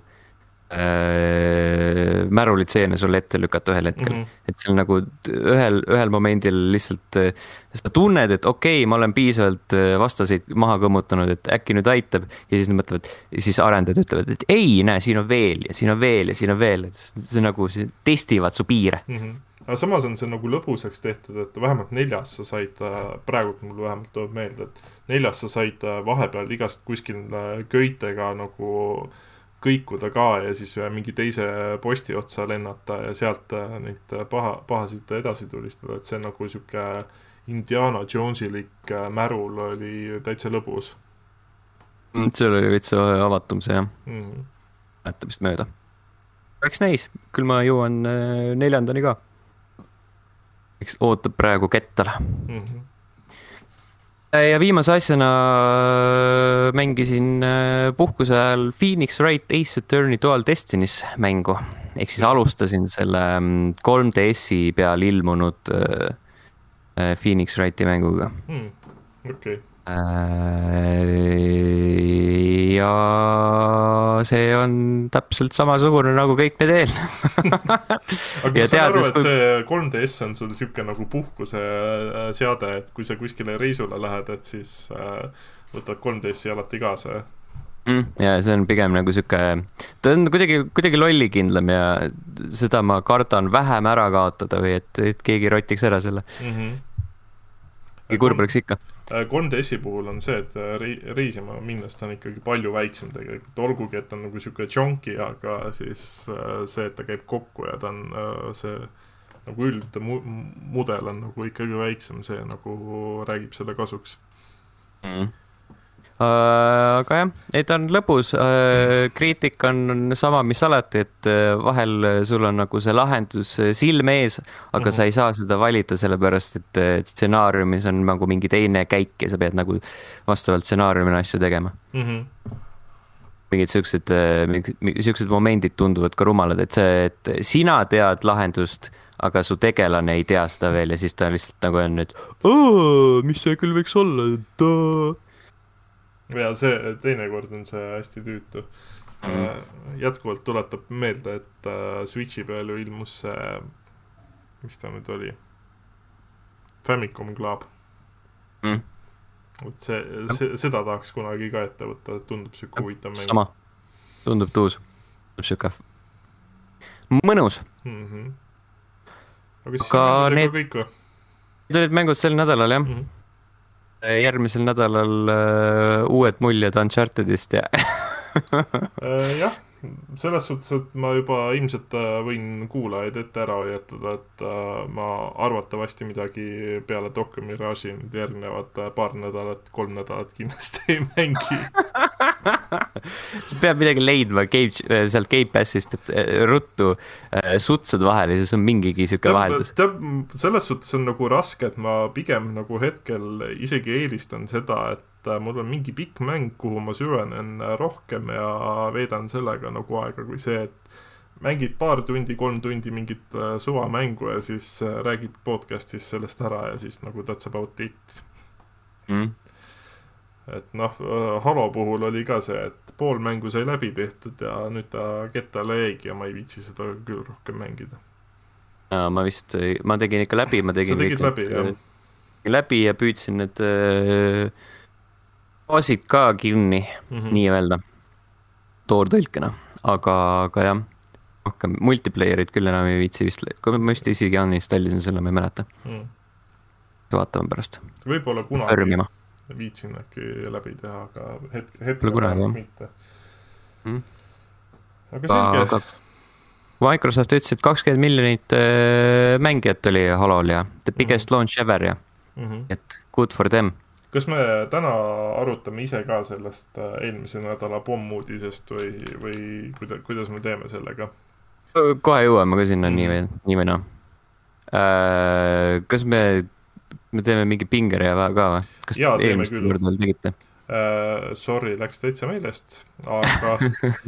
Speaker 1: äh, märulitseene sulle ette lükata ühel hetkel mm. -hmm. et seal nagu ühel, ühel momendil lihtsalt äh, sa tunned, et okei okay,, ma olen piisavalt äh, vastaseid maha kõmmutanud, et äkki nüüd aitab ja siis nad mõtlevad, siis arendajad ütlevad, et ei, näe, siin on veel ja siin on veel ja siin on veel, et see, nagu, see testivad su piire.
Speaker 2: mm. -hmm. aga samas on see nagu lõbusaks tehtud, et vähemalt neljas sa said, praegult mul vähemalt tuleb meelde, et neljas sa said äh, vahepeal igast kuskil äh, köitega nagu kõikuda ka ja siis mingi teise posti otsa lennata ja sealt äh, neid äh, paha, pahasid edasi tulistada, et see nagu sihuke Indiana Jonesilik äh, märul oli täitsa lõbus
Speaker 1: seal oli veits avatum see jah,
Speaker 2: mm. -hmm.
Speaker 1: mäletamist mööda. oleks näis, küll ma jõuan neljandani ka. eks ootab praegu Kettala.
Speaker 2: Mm -hmm.
Speaker 1: Ja viimase asjana äh, mängisin äh, puhkuse ajal Phoenix Wright Ace Attorney Dual Destinies mängu. ehk siis alustasin selle mm, 3DS-i peal ilmunud äh, Phoenix Wrighti mänguga.
Speaker 2: mm. okei okay.
Speaker 1: Ja see on täpselt samasugune nagu kõik need eelnevad
Speaker 2: aga ma saan aru, et kui... see 3DS on sul sihuke nagu puhkuseseade, et kui sa kuskile reisule lähed, et siis äh, võtad 3DS-i alati kaasa,
Speaker 1: mm,. ja see on pigem nagu sihuke, ta on kuidagi, kuidagi lollikindlam ja seda ma kardan vähem ära kaotada või et, et keegi rotiks ära selle mm. -hmm. kurb oleks ikka.
Speaker 2: 3DS-i äh, puhul on see, et äh, rei-, reisima minnes ta on ikkagi palju väiksem tegelikult, olgugi et ta on nagu sihuke chunky, aga siis äh, see, et ta käib kokku ja ta on see nagu üldmudel on nagu ikkagi väiksem, see nagu räägib selle kasuks mm. -hmm
Speaker 1: aga jah, ei ta on lõbus. Äh, kriitika on sama, mis alati, et äh, vahel sul on nagu see lahendus silme ees, aga mm -hmm. sa ei saa seda valida, sellepärast et stsenaariumis on nagu mingi teine käik ja sa pead nagu vastavalt stsenaariumile asju tegema mm. -hmm mingid siuksed, siuksed momendid tunduvad ka rumalad, et see, et sina tead lahendust, aga su tegelane ei tea seda veel ja siis ta lihtsalt nagu on, et mis see küll võiks olla,
Speaker 2: ja see teinekord on see hästi tüütu mm.. jätkuvalt tuletab meelde, et äh, Switchi peal ju ilmus see, mis ta nüüd oli, Famicom Club mm.. et see, see, seda tahaks kunagi ka ette võtta, tundub sihuke huvitav
Speaker 1: mäng. sama, tundub tuus, sihuke mõnus mm. -hmm.
Speaker 2: aga siis aga need, kõik või?
Speaker 1: Need olid mängud sel nädalal jah mm. -hmm järgmisel nädalal uh, uued muljed Unchartedist ja
Speaker 2: äh, jah, selles suhtes, et ma juba ilmselt äh, võin kuulajaid ette ära hoiatada, et ma arvatavasti midagi peale Docker Mirage'i nüüd järgnevad paar nädalat, kolm nädalat kindlasti ei mängi
Speaker 1: sa pead midagi leidma Game, sealt Gamepassist, et ruttu sutsad vahele, siis on mingigi sihuke vaheldus.
Speaker 2: tead, selles suhtes on nagu raske, et ma pigem nagu hetkel isegi eelistan seda, et mul on mingi pikk mäng, kuhu ma süvenen rohkem ja veedan sellega nagu aega, kui see, et mängid paar tundi, kolm tundi mingit suvamängu ja siis räägid podcast'is sellest ära ja siis nagu that's about it mm et noh, Halo puhul oli ka see, et pool mängu sai läbi tehtud ja nüüd ta kettale jäigi ja ma ei viitsi seda küll rohkem mängida.
Speaker 1: ma vist, ma tegin ikka läbi, ma tegin.
Speaker 2: sa tegid läbi, jah?
Speaker 1: läbi ja püüdsin need baasid äh, ka kinni mm -hmm. nii-öelda toortõlkena, aga, aga jah, rohkem multiplayer'it küll enam ei viitsi vist, ma vist isegi uninstallisin selle, ma ei mäleta. Mm.. vaatame pärast.
Speaker 2: võib-olla kunagi viitsin äkki läbi teha, aga hetk, hetkel kunagi, mitte. Mm.. aga selge. Aga...
Speaker 1: Microsoft ütles, et kakskümmend miljonit äh, mängijat oli Halol ja the biggest mm launch ever ja mm, -hmm. et good for them.
Speaker 2: Kas me täna arutame ise ka sellest äh, eelmise nädala pommuudisest või, või kuida-, kuidas me teeme sellega?
Speaker 1: kohe jõuame ka sinna nii või, nii või naa äh,. kas me me teeme mingi pingerea ka või? kas
Speaker 2: Jaa, eelmist
Speaker 1: korda tegite
Speaker 2: uh,? Sorry, läks täitsa meelest, aga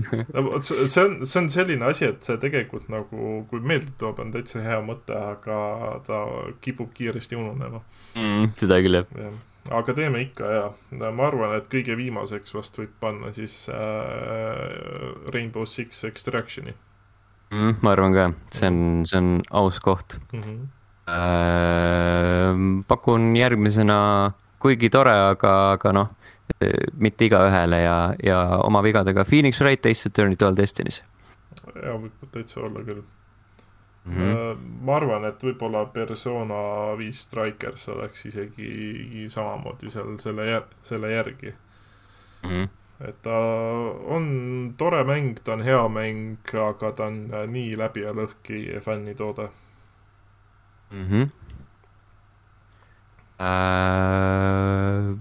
Speaker 2: see on, see on selline asi, et see tegelikult nagu, kui meelde toob, on täitsa hea mõte, aga ta kipub kiiresti ununema
Speaker 1: mm,. seda küll, jah
Speaker 2: ja aga teeme ikka ja, ma arvan, et kõige viimaseks vast võib panna siis äh, Rainbow Six Extraction'i
Speaker 1: mm,. ma arvan ka, see on, see on aus koht mm. -hmm Äh, pakun järgmisena, kuigi tore, aga, aga noh, mitte igaühele ja, ja oma vigadega Phoenix Wright Ace Attorney Dual Destiny's.
Speaker 2: jaa, võib täitsa olla küll mm. -hmm. ma arvan, et võib-olla Persona viis Strikers oleks isegi samamoodi seal selle jär-, selle järgi mm. -hmm. et ta on tore mäng, ta on hea mäng, aga ta on nii läbi ja lõhki fännitoode mm. -hmm.
Speaker 1: Äh,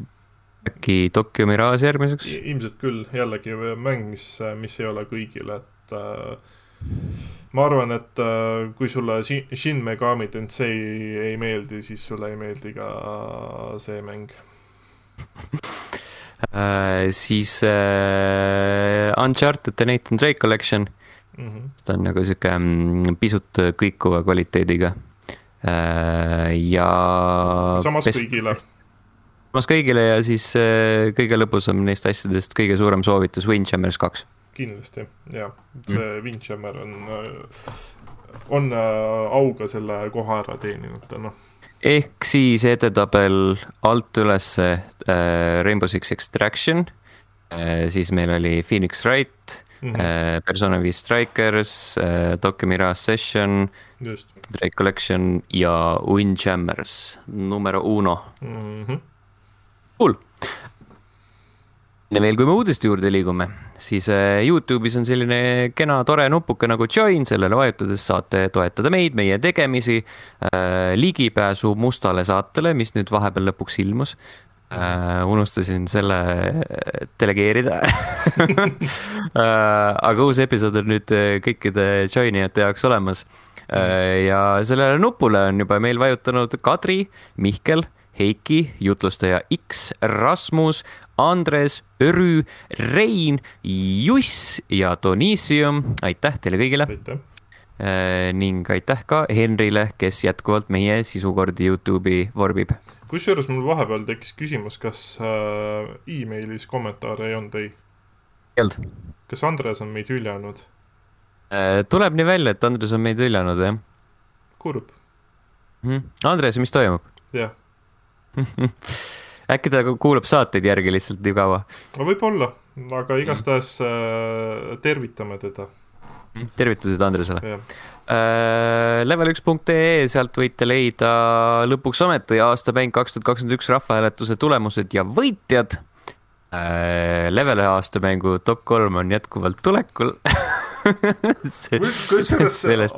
Speaker 1: äkki Tokyo Mirage järgmiseks?
Speaker 2: ilmselt küll, jällegi mäng, mis, mis ei ole kõigile, et äh, ma arvan, et äh, kui sulle Shin Megami Tensei ei meeldi, siis sulle ei meeldi ka see mäng
Speaker 1: äh, siis äh, Uncharted The Nathan Drake Collection mm. -hmm. ta on nagu sihuke mm, pisut kõikuva kvaliteediga Äh, ja.
Speaker 2: samas best, kõigile.
Speaker 1: samas kõigile ja siis äh, kõige lõbusam neist asjadest, kõige suurem soovitus, Windjammers kaks.
Speaker 2: Kindlasti, jah, see mm. Windjammer on, on auga selle koha ära teeninud, noh
Speaker 1: ehk siis edetabel alt ülesse äh, Rainbow Six Extraction äh,, siis meil oli Phoenix Wright mm, -hmm. äh, Persona viis Strikers äh,, Tokyo Mirage Session, Drake Collection ja Windjammers numero uno mm. -hmm. Cool enne veel, kui me uudiste juurde liigume, siis äh, Youtube'is on selline kena tore nupuke nagu join, sellele vajutades saate toetada meid, meie tegemisi, äh, ligipääsu mustale saatele, mis nüüd vahepeal lõpuks ilmus. Uh, unustasin selle delegeerida uh, aga uus episood on nüüd kõikide join ijate jaoks olemas uh,. ja sellele nupule on juba meil vajutanud Kadri, Mihkel Heiki, jutlustaja X, Rasmus, Andres, Örü, Rein, Juss ja Donissium, aitäh teile kõigile. äh,. ning aitäh ka Henrile, kes jätkuvalt meie sisukordi Youtube'i vorbib.
Speaker 2: kusjuures mul vahepeal tekkis küsimus, kas äh, email'is kommentaare ei olnud, ei?
Speaker 1: ei olnud.
Speaker 2: kas Andres on meid hüljanud
Speaker 1: äh,? tuleb nii välja, et Andres on meid hüljanud, jah.
Speaker 2: kurb.
Speaker 1: -hmm. Andres, mis toimub?
Speaker 2: jah
Speaker 1: äkki ta kuulab saateid järgi lihtsalt nii kaua?
Speaker 2: no võib-olla, aga igastahes äh, tervitame teda.
Speaker 1: tervitused Andresele. Äh, level1.ee, sealt võite leida lõpuks ometi aastamäng kaks tuhat kakskümmend üks rahvahääletuse tulemused ja võitjad äh,. Leveli aastamängu top kolm on jätkuvalt tulekul
Speaker 2: kusjuures sellest...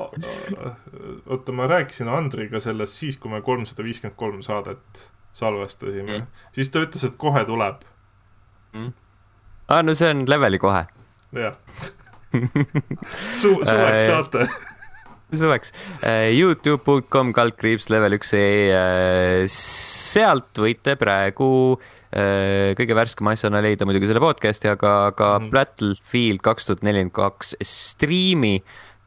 Speaker 2: oota, ma rääkisin Andriga sellest siis, kui me kolmsada viiskümmend kolm saadet salvestasime mm., siis ta ütles, et kohe tuleb
Speaker 1: mm.. aa, no see on leveli kohe.
Speaker 2: jah Su-, suveks äh, saate
Speaker 1: suveks uh,. Youtube.com kaldkriips level üks uh, sealt võite praegu uh, kõige värskema asjana leida muidugi selle podcast'i, aga ka mm. Battlefield kaks tuhat nelikümmend kaks striimi.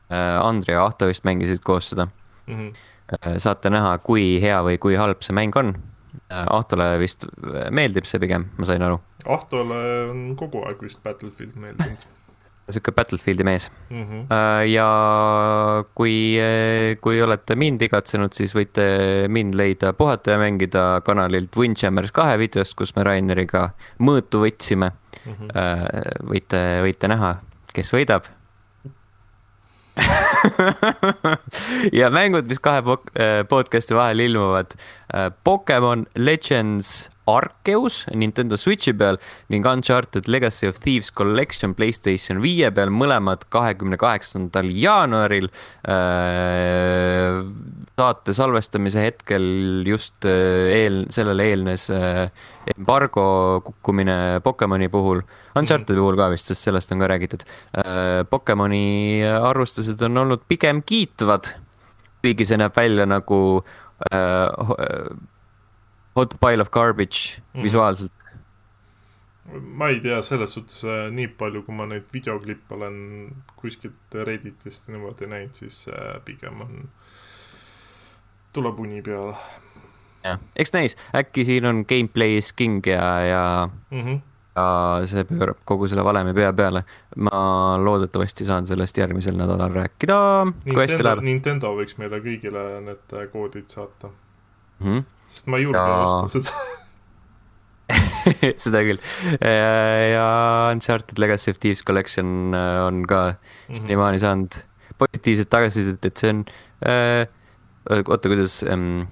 Speaker 1: Andre ja Ahto vist mängisid koos seda mm. -hmm. Saate näha, kui hea või kui halb see mäng on Äh, Ahtole vist meeldib see pigem, ma sain aru.
Speaker 2: Ahtole on kogu aeg vist Battlefield meeldinud
Speaker 1: sihuke Battlefieldi mees mm. -hmm. ja kui, kui olete mind igatsenud, siis võite mind leida puhata ja mängida kanalilt Windjammers kahe videost, kus me Raineriga mõõtu võtsime mm. -hmm. võite, võite näha, kes võidab ja mängud, mis kahe äh, podcast'i vahel ilmuvad. Äh, Pokemon Legends Arceus Nintendo Switchi peal ning Uncharted Legacy of Thieves Collection Playstation viie peal, mõlemad kahekümne kaheksandal jaanuaril äh,. saate salvestamise hetkel just äh, eel, sellele eelnes äh, embargo kukkumine Pokemoni puhul. Uncharted'i puhul ka vist, sest sellest on ka räägitud. Pokemoni arvustused on olnud pigem kiitvad, kuigi see näeb välja nagu äh, hot pile of garbage mm. visuaalselt.
Speaker 2: ma ei tea selles suhtes äh, nii palju, kui ma neid videoklippe olen kuskilt Redditist niimoodi näinud, siis äh, pigem on, tuleb uni peale.
Speaker 1: jah, eks näis, äkki siin on gameplay's king ja, ja mm, -hmm. ja see pöörab kogu selle valemi pea peale. ma loodetavasti saan sellest järgmisel nädalal rääkida, kui hästi läheb.
Speaker 2: Nintendo võiks meile kõigile need koodid saata mm. -hmm sest ma ei julge ja... osta seda
Speaker 1: seda küll. ja Uncharted Legacy of Thieves Collection äh, on ka mm -hmm. senimaani saanud positiivset tagasisidet, et see on äh,, oota, kuidas ähm,,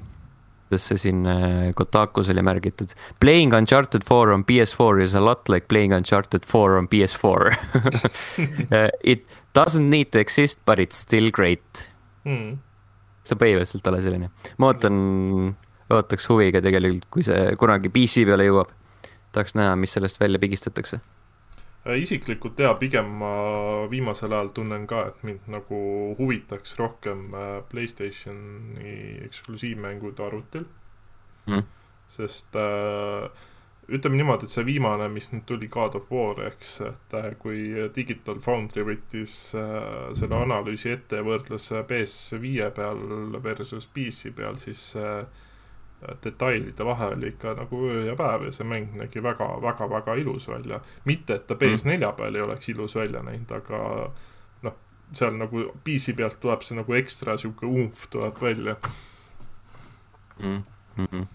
Speaker 1: kuidas see siin äh, Kotakus oli märgitud. Playing Uncharted four on PS4 is a lot like playing Uncharted four on PS4 uh, It doesn't need to exist, but it's still great mm.. See põhimõtteliselt ole selline, ma ootan ootaks huviga tegelikult, kui see kunagi PC peale jõuab. tahaks näha, mis sellest välja pigistatakse.
Speaker 2: Äh, isiklikult jaa, pigem ma viimasel ajal tunnen ka, et mind nagu huvitaks rohkem äh, Playstationi eksklusiivmängud arvutil mm.. sest äh, ütleme niimoodi, et see viimane, mis nüüd tuli, God of War, eks, et äh, kui Digital Foundry võttis äh, selle analüüsi ette ja võrdles PS5 peal versus PC peal, siis äh, detailide vahe oli ikka nagu öö ja päev ja see mäng nägi väga-väga-väga ilus välja. mitte, et ta PS4 mm. peal ei oleks ilus välja näinud, aga noh, seal nagu PC pealt tuleb see nagu ekstra sihuke umf tuleb välja
Speaker 1: mm. -hmm.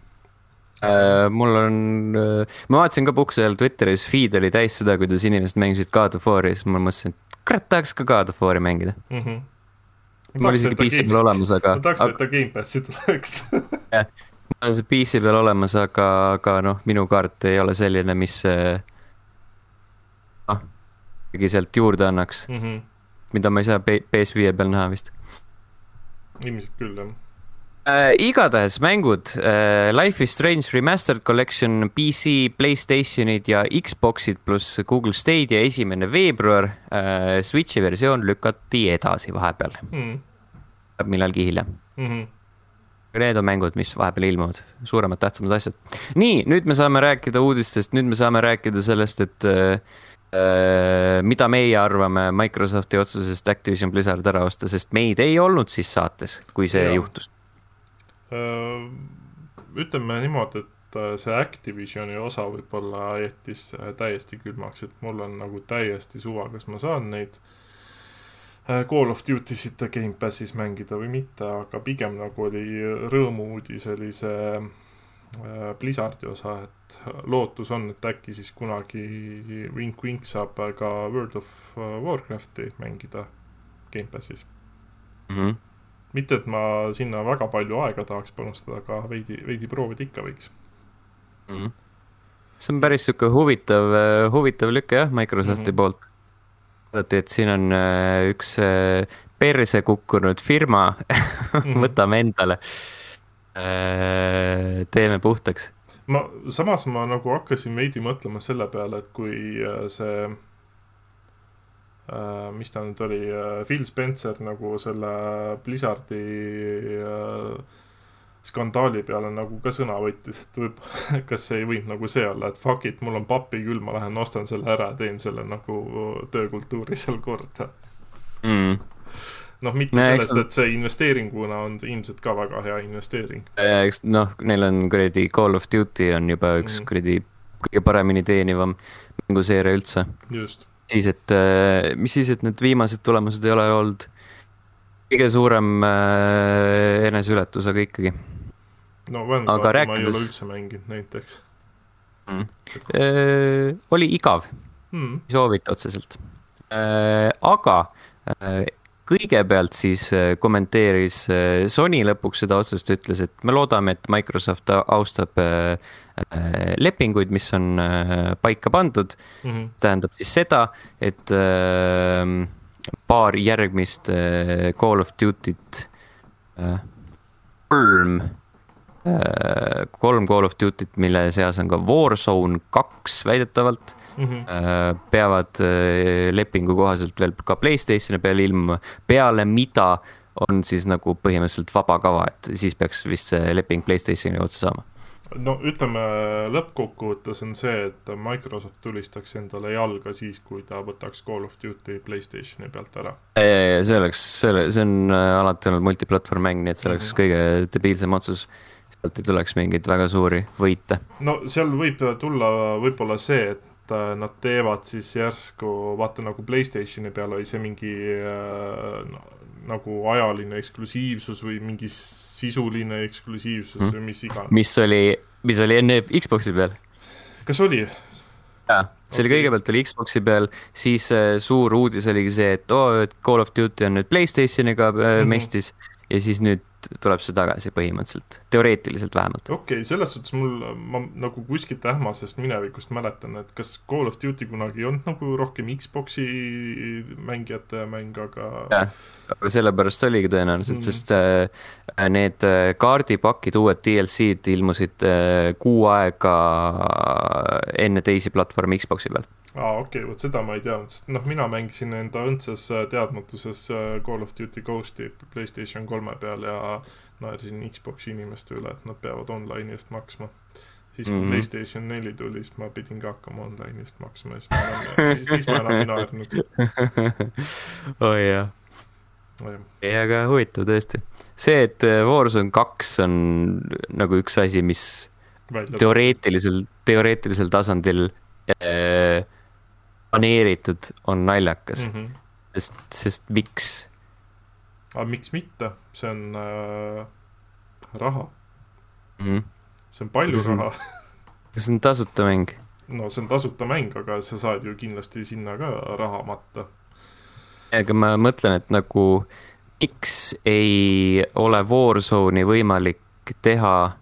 Speaker 1: Äh, mul on äh,, ma vaatasin ka pukse ajal Twitteris, feed oli täis seda, kuidas inimesed mängisid God of War'i, siis ma mõtlesin, et kurat, tahaks ka God of War'i mängida mm. -hmm. mul oli isegi PC peal olemas, aga.
Speaker 2: ma tahaks, et ta Gamepassi tuleks
Speaker 1: jah, mul on see PC peal olemas, aga, aga noh, minu kaart ei ole selline, mis noh, ikkagi sealt juurde annaks mm. -hmm. mida ma ei saa PS5 peal näha vist.
Speaker 2: ilmselt küll, jah
Speaker 1: äh,. igatahes mängud äh,, Life is Strange Remastered Collection, PC, Playstationid ja Xbox'id pluss Google Stadia esimene veebruar äh,. Switch'i versioon lükati edasi vahepeal mm.. millalgi hiljem mm. -hmm Need on mängud, mis vahepeal ilmuvad, suuremad, tähtsamad asjad. nii, nüüd me saame rääkida uudistest, nüüd me saame rääkida sellest, et äh, mida meie arvame Microsofti otsusest Activision Blizzard ära osta, sest meid ei olnud siis saates, kui see ja. juhtus
Speaker 2: Äh, ütleme niimoodi, et äh, see Activisioni osa võib-olla jättis äh, täiesti külmaks, et mul on nagu täiesti suva, kas ma saan neid Call of Duty sid Gamepassis mängida või mitte, aga pigem nagu oli rõõmu-uudis oli see Blizzardi osa, et lootus on, et äkki siis kunagi Wink-Wink saab ka World of Warcrafti mängida Gamepassis mm. -hmm mitte, et ma sinna väga palju aega tahaks panustada, aga veidi, veidi proovida ikka võiks
Speaker 1: mm. -hmm. see on päris sihuke huvitav, huvitav lüke jah, Microsofti mm -hmm. poolt. vaadati, et siin on äh, üks äh, perse kukkunud firma -hmm. võtame endale. Äh, teeme puhtaks.
Speaker 2: ma, samas ma nagu hakkasin veidi mõtlema selle peale, et kui see äh, mis ta nüüd oli äh,, Phil Spencer nagu selle Blizzardi äh, skandaali peale nagu ka sõna võttis, et võib, kas ei võinud nagu see olla, et fuck it, mul on pappi küll, ma lähen ostan selle ära, teen selle nagu töökultuuri seal korda mm. noh, mitte no, sellest, et see investeeringuna on ilmselt ka väga hea investeering.
Speaker 1: eks noh, neil on kuradi Call of Duty on juba üks mm. kuradi kõige paremini teenivam mänguseeria üldse.
Speaker 2: just
Speaker 1: siis, et äh, mis siis, et need viimased tulemused ei ole olnud kõige suurem äh, eneseületus, aga ikkagi.
Speaker 2: no Vanguardi rääkides... ma ei ole üldse mänginud näiteks
Speaker 1: mm.. Äh, oli igav mm., ei soovita otseselt äh,. aga äh, kõigepealt siis äh, kommenteeris äh, Sony lõpuks seda otsust, ütles, et me loodame, et Microsoft austab äh, lepinguid, mis on paika pandud mm. -hmm. tähendab siis seda, et paar järgmist Call of Duty't, kolm kolm Call of Duty't, mille seas on ka Warzone kaks väidetavalt mm. -hmm. peavad lepingu kohaselt veel ka Playstationi peale ilmuma, peale mida on siis nagu põhimõtteliselt vaba kava, et siis peaks vist see leping Playstationi otsa saama
Speaker 2: no ütleme, lõppkokkuvõttes on see, et Microsoft tulistaks endale jalga siis, kui ta võtaks Call of Duty Playstationi pealt ära.
Speaker 1: see oleks, see, on alati olnud multiplatvorm mäng, nii et see oleks -hmm. kõige debiilsem otsus sealt ei tuleks mingeid väga suuri võite.
Speaker 2: no seal võib tulla võib-olla see, et äh, nad teevad siis järsku, vaata nagu Playstationi peal oli see mingi äh, no, nagu ajaline eksklusiivsus või mingi sisuline eksklusiivsus mm. või mis iganes.
Speaker 1: mis oli, mis oli enne Xbox'i peal?
Speaker 2: kas oli?
Speaker 1: jaa, see okay. oli kõigepealt oli Xbox'i peal, siis äh, suur uudis oligi see, et oo oh,, et Call of Duty on nüüd Playstationiga äh, mm -hmm. mestis ja siis nüüd tuleb see tagasi põhimõtteliselt, teoreetiliselt vähemalt.
Speaker 2: okei okay,, selles suhtes mul, ma nagu kuskilt ähmasest minevikust mäletan, et kas Call of Duty kunagi ei olnud nagu rohkem Xbox'i mängijate mäng, aga.
Speaker 1: jah, aga sellepärast oligi tõenäoliselt mm., sest äh, need äh, kaardipakid, uued DLC-d ilmusid äh, kuu aega enne teisi platvorme Xbox'i peal
Speaker 2: aa, okei okay,, vot seda ma ei teadnud, sest noh, mina mängisin enda õndsas äh, teadmatuses äh, Call of Duty Ghosti Playstation kolme peal ja naersin Xbox'i inimeste üle, et nad peavad online'i eest maksma. siis kui mm -hmm. Playstation neli tuli, siis ma pidin ka hakkama online'i eest maksma ja siis ma enam, siis, siis ma enam ei naernud.
Speaker 1: oi jah ei, aga huvitav tõesti. see, et äh, Warzone kaks on nagu üks asi, mis Välja. teoreetilisel, teoreetilisel tasandil äh, planeeritud, on naljakas mm. -hmm. sest, sest miks?
Speaker 2: aga miks mitte, see on äh, raha
Speaker 1: mm. -hmm.
Speaker 2: see on palju kas raha
Speaker 1: kas see on tasuta mäng?
Speaker 2: no see on tasuta mäng, aga sa saad ju kindlasti sinna ka raha matta.
Speaker 1: aga ma mõtlen, et nagu miks ei ole Warzone'i võimalik teha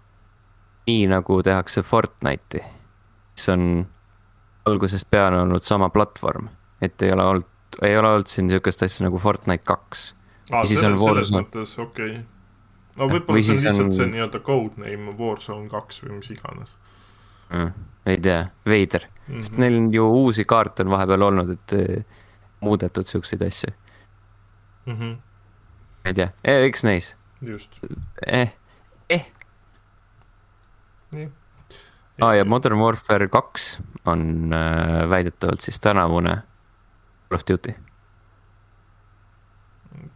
Speaker 1: nii, nagu tehakse Fortnite'i, mis on algusest peale olnud sama platvorm, et ei ole olnud, ei ole olnud siin niisugust asja nagu Fortnite kaks.
Speaker 2: aa, selles, selles mõttes, okei okay. no võib-olla see on lihtsalt on... see nii-öelda codename Warzone kaks või mis iganes
Speaker 1: mm,. ei tea, veider mm, -hmm. sest neil on ju uusi kaarte on vahepeal olnud, et eh, muudetud siukseid asju
Speaker 2: mm. -hmm
Speaker 1: ei tea eh,, eks näis.
Speaker 2: just.
Speaker 1: eh, eh.
Speaker 2: nii.
Speaker 1: Aa ah, ja Modern Warfare kaks on äh, väidetavalt siis tänavune Call of Duty.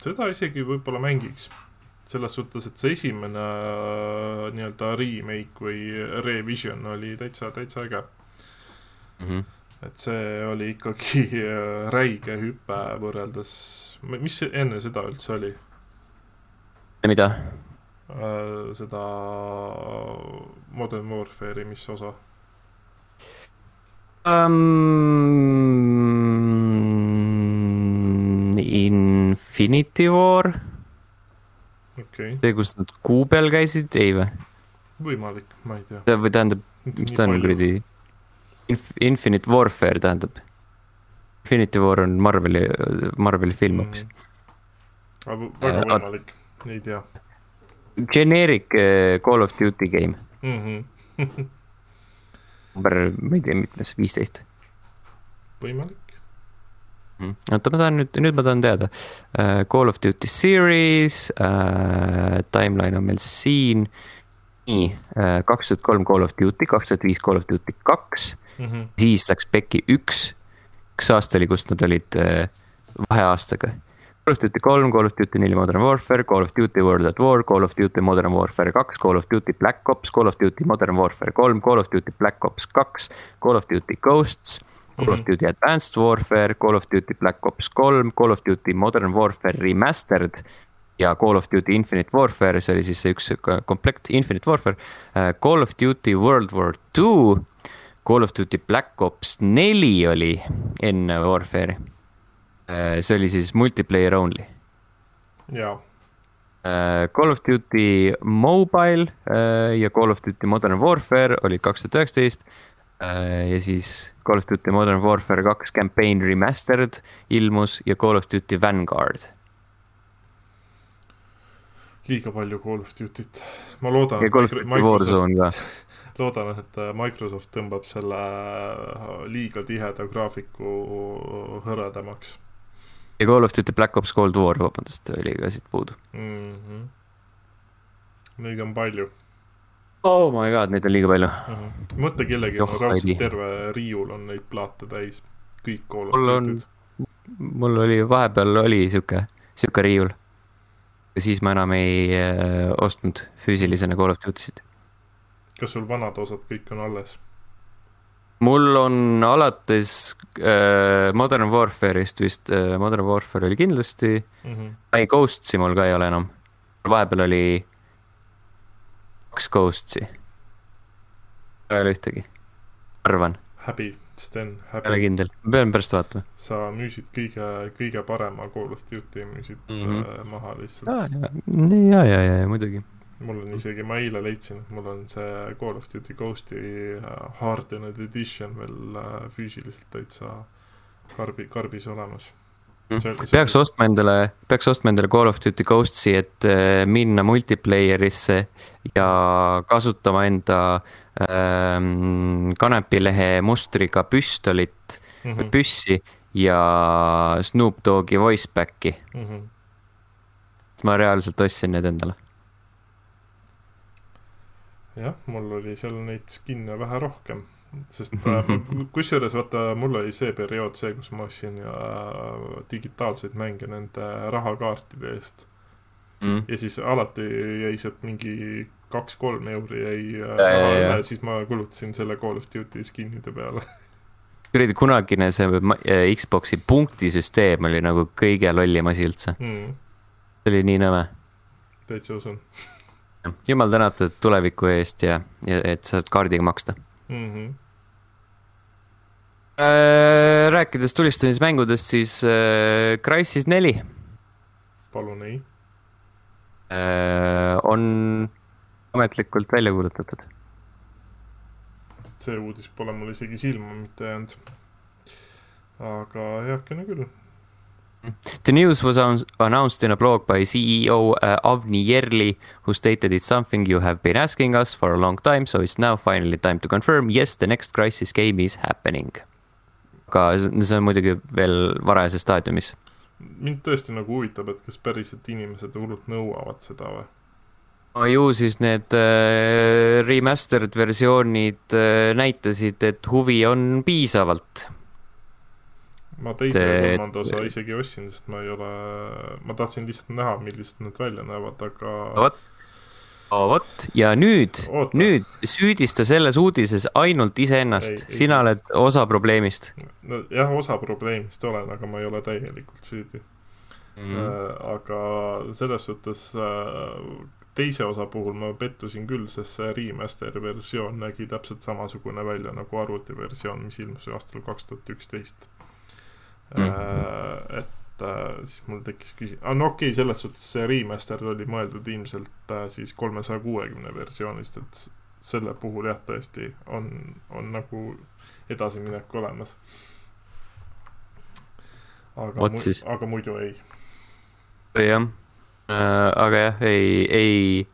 Speaker 2: seda isegi võib-olla mängiks. selles suhtes, et see esimene äh, nii-öelda remake või revision oli täitsa, täitsa äge
Speaker 1: mm. -hmm
Speaker 2: et see oli ikkagi äh, räige hüpe võrreldes, mis enne seda üldse oli?
Speaker 1: mida?
Speaker 2: Äh, seda Modern Warfare'i, mis osa
Speaker 1: um,? Infinity War.
Speaker 2: okay..
Speaker 1: see, kus nad kuu peal käisid, ei või?
Speaker 2: võimalik, ma ei tea.
Speaker 1: või tähendab, mis ta on kuradi Inf, Infinite Warfare tähendab. Infinity War on Marveli, Marveli film hoopis mm..
Speaker 2: väga äh, võimalik ei tea.
Speaker 1: Generic uh, Call of Duty game
Speaker 2: mm. -hmm.
Speaker 1: number, ma ei tea, mitmes, viisteist.
Speaker 2: võimalik
Speaker 1: mm.. oota, ma tahan nüüd, nüüd ma tahan teada uh,. Call of Duty series uh,, timeline on meil siin. nii kaks tuhat kolm Call of Duty, kaks tuhat viis Call of Duty kaks mm. -hmm. siis läks pekki üks, üks aasta oli, kus nad olid uh, vaheaastaga Call of Duty kolm, Call of Duty neli Modern Warfare, Call of Duty World at War, Call of Duty Modern Warfare kaks, Call of Duty Black Ops, Call of Duty Modern Warfare kolm, Call of Duty Black Ops kaks, Call of Duty Ghosts. Call mm -hmm. of mhm. Duty Advanced Warfare, Call of Duty Black Ops kolm, Call of Duty Modern Warfare Remastered ja Call of Duty Infinite Warfare, see oli siis see üks komplekt Infinite Warfare uh,. Call of Duty World War Two, Call of Duty Black Ops neli oli enne Warfare'i Äh, see oli siis multiplayer only.
Speaker 2: jaa.
Speaker 1: Äh, Call of Duty Mobile äh, ja Call of Duty Modern Warfare olid kaks tuhat üheksateist. ja siis Call of Duty Modern Warfare kaks campaign remastered ilmus ja Call of Duty Vanguard.
Speaker 2: liiga palju Call of Duty't, ma loodan.
Speaker 1: ja Call of Duty Warzone ka
Speaker 2: loodan, et Microsoft tõmbab selle liiga tiheda graafiku hõredamaks
Speaker 1: ja Call of Duty Black Ops Cold War, vabandust, oli ka siit puudu
Speaker 2: mm. -hmm. Neid on palju.
Speaker 1: Oh my god, neid on liiga palju uh.
Speaker 2: Mhm. -huh. mõtle kellelgi on raudselt terve riiul on neid plaate täis, kõik Call
Speaker 1: of Duty'd. mul oli vahepeal oli sihuke, sihuke riiul. ja siis ma enam ei äh, ostnud füüsilisena Call of Duty'sid.
Speaker 2: kas sul vanad osad kõik on alles?
Speaker 1: Mul on alates äh, Modern Warfare'ist vist äh,, Modern Warfare oli kindlasti mm. -hmm. ei, Ghostsi mul ka ei ole enam. vahepeal oli kaks Ghostsi. ei ole ühtegi, arvan.
Speaker 2: häbi, Sten, häbi.
Speaker 1: ei ole kindel, pean pärast vaatama.
Speaker 2: sa müüsid kõige, kõige parema Call of Duty müüsid mm -hmm. maha lihtsalt.
Speaker 1: ja, ja, ja, ja, ja muidugi
Speaker 2: mul on isegi, ma eile leidsin, et mul on see Call of Duty Ghosti äh, Hardened Edition veel äh, füüsiliselt täitsa karbi, karbis olemas.
Speaker 1: See, see peaks ostma endale, peaks ostma endale Call of Duty Ghostsi, et äh, minna multiplayer'isse ja kasutama enda ähm, kanepilehe mustriga püstolit mm -hmm. püssi ja Snoop Dogi voice back'i mm. -hmm. ma reaalselt ostsin need endale
Speaker 2: jah, mul oli seal neid skin'e vähe rohkem, sest äh, kusjuures vaata, mul oli see periood see, kus ma ostsin äh, digitaalseid mänge nende rahakaartide eest. Mm.. ja siis alati jäi sealt mingi kaks-kolm euri jäi äh, raha üle, siis ma kulutasin selle Call of Duty skin'ide peale.
Speaker 1: Kuradi kunagine see äh, Xbox'i punktisüsteem oli nagu kõige lollim asi üldse. Mm.. see oli nii nõme.
Speaker 2: täitsa usun.
Speaker 1: jumal tänatud tuleviku eest ja, ja et saad kaardiga maksta mm. -hmm. Äh, rääkides tulistamismängudest, siis äh, Crysis neli.
Speaker 2: palun ei
Speaker 1: äh,. on ametlikult välja kuulutatud.
Speaker 2: see uudis pole mul isegi silma mitte jäänud. aga heakene küll.
Speaker 1: The news was announced in a blog by CEO uh, Avni Yerli, who stated it's something you have been asking us for a long time, so it's now finally time to confirm. Yes, the next Crisis game is happening. aga see on muidugi veel varajases staadiumis.
Speaker 2: mind tõesti nagu huvitab, et kas päriselt inimesed hullult nõuavad seda või?
Speaker 1: no ju siis need äh, remastered versioonid äh, näitasid, et huvi on piisavalt.
Speaker 2: Ma teise ja kolmanda osa isegi ostsin, sest ma ei ole, ma tahtsin lihtsalt näha, millised nad välja näevad, aga.
Speaker 1: vot, vot ja nüüd, nüüd süüdista selles uudises ainult iseennast, sina ei, oled osa probleemist.
Speaker 2: nojah, osa probleemist olen, aga ma ei ole täielikult süüdi mm. -hmm. aga selles suhtes äh, teise osa puhul ma pettusin küll, sest see remaster versioon nägi täpselt samasugune välja nagu arvutiversioon, mis ilmus aastal kaks tuhat üksteist. Mm. Äh, et äh, siis mul tekkis küsimus, ah no okei okay,, selles suhtes see remaster oli mõeldud ilmselt äh, siis kolmesaja kuuekümne versioonist, et selle puhul jah, tõesti on, on nagu edasiminek olemas. aga, mu, aga muidu ei.
Speaker 1: jah Äh, aga jah, ei, ei,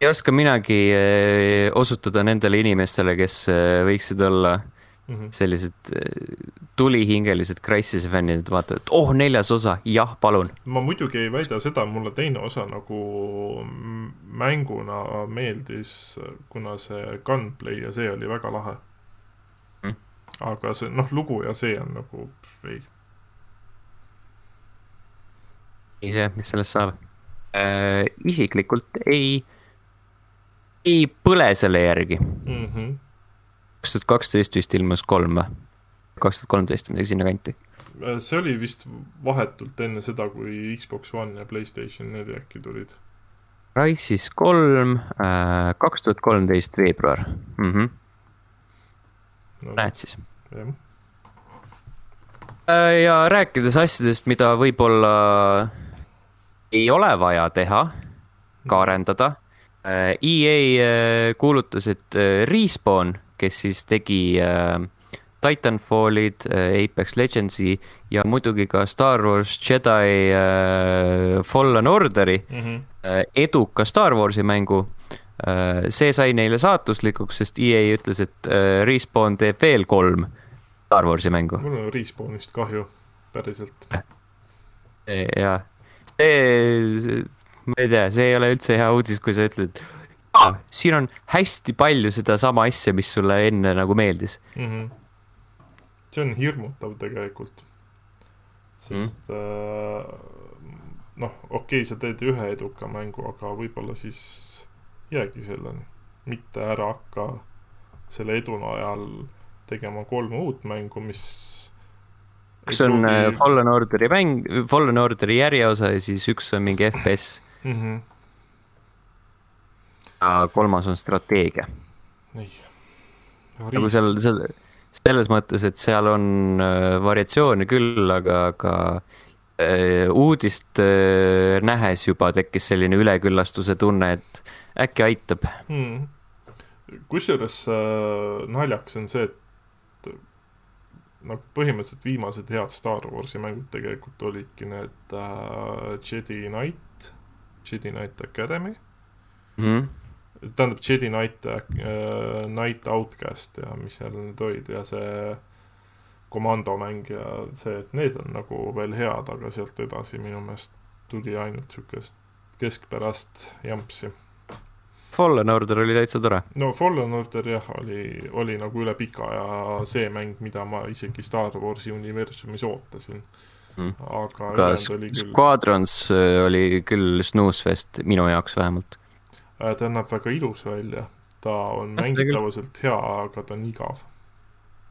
Speaker 1: ei oska minagi äh, osutada nendele inimestele, kes äh, võiksid olla mm -hmm. sellised tulihingelised Crysis'e fännid, et vaatavad, et oh, neljas osa, jah, palun.
Speaker 2: ma muidugi ei väida seda, mulle teine osa nagu mänguna meeldis, kuna see gunplay ja see oli väga lahe mm.. aga see, noh, lugu ja see on nagu, ei
Speaker 1: ei see, mis sellest saab äh,. isiklikult ei, ei põle selle järgi mm. -hmm. Kaks tuhat kaksteist vist ilmus kolm või? kaks tuhat kolmteist, midagi sinnakanti.
Speaker 2: Äh, see oli vist vahetult enne seda, kui Xbox One ja Playstation neli äkki tulid.
Speaker 1: Rise'is kolm, äh, kaks tuhat kolmteist veebruar mm. -hmm. No, näed siis. äh, ja rääkides asjadest, mida võib-olla ei ole vaja teha, ka arendada. EA kuulutas, et Respawn, kes siis tegi Titanfallid, Apex Legendsi ja muidugi ka Star Wars Jedi Fallen Orderi mm, -hmm. eduka Star Warsi mängu. see sai neile saatuslikuks, sest EA ütles, et Respawn teeb veel kolm Star Warsi mängu.
Speaker 2: mul on Respawnist kahju, päriselt.
Speaker 1: jah see, ma ei tea, see ei ole üldse hea uudis, kui sa ütled. Siin on hästi palju sedasama asja, mis sulle enne nagu meeldis mm. -hmm.
Speaker 2: see on hirmutav tegelikult. sest mm -hmm. äh, noh, okei okay,, sa teed ühe eduka mängu, aga võib-olla siis jäägi selleni. mitte ära hakka selle edu najal tegema kolm uut mängu, mis
Speaker 1: üks on pruugi... Äh, Fallen Orderi mäng, Fallen Orderi järjeosa ja siis üks on mingi FPS mm. -hmm. Ja kolmas on strateegia. nagu seal, seal, selles mõttes, et seal on äh, variatsioone küll, aga, aga äh, uudist äh, nähes juba tekkis selline üleküllastuse tunne, et äkki aitab hmm..
Speaker 2: kusjuures naljakas on see, et noh, põhimõtteliselt viimased head Star Warsi mängud tegelikult olidki need äh, Jedi Knight, Jedi Knight Academy mm. -hmm. Tähendab Jedi Knight äh,, Knight Outcast ja mis seal need olid ja see komandomäng ja see, et need on nagu veel head, aga sealt edasi minu meelest tuli ainult siukest keskpärast jampsi
Speaker 1: Fallen Order oli täitsa tore.
Speaker 2: no Fallen Order jah, oli, oli nagu üle pika aja see mäng, mida ma isegi Star Warsi universumis ootasin
Speaker 1: Mm.
Speaker 2: aga ülejäänud oli küll,
Speaker 1: Squadrons äh, oli küll snuusfest, minu jaoks vähemalt.
Speaker 2: Äh, ta näeb väga ilus välja, ta on mängitavuselt hea, aga ta on igav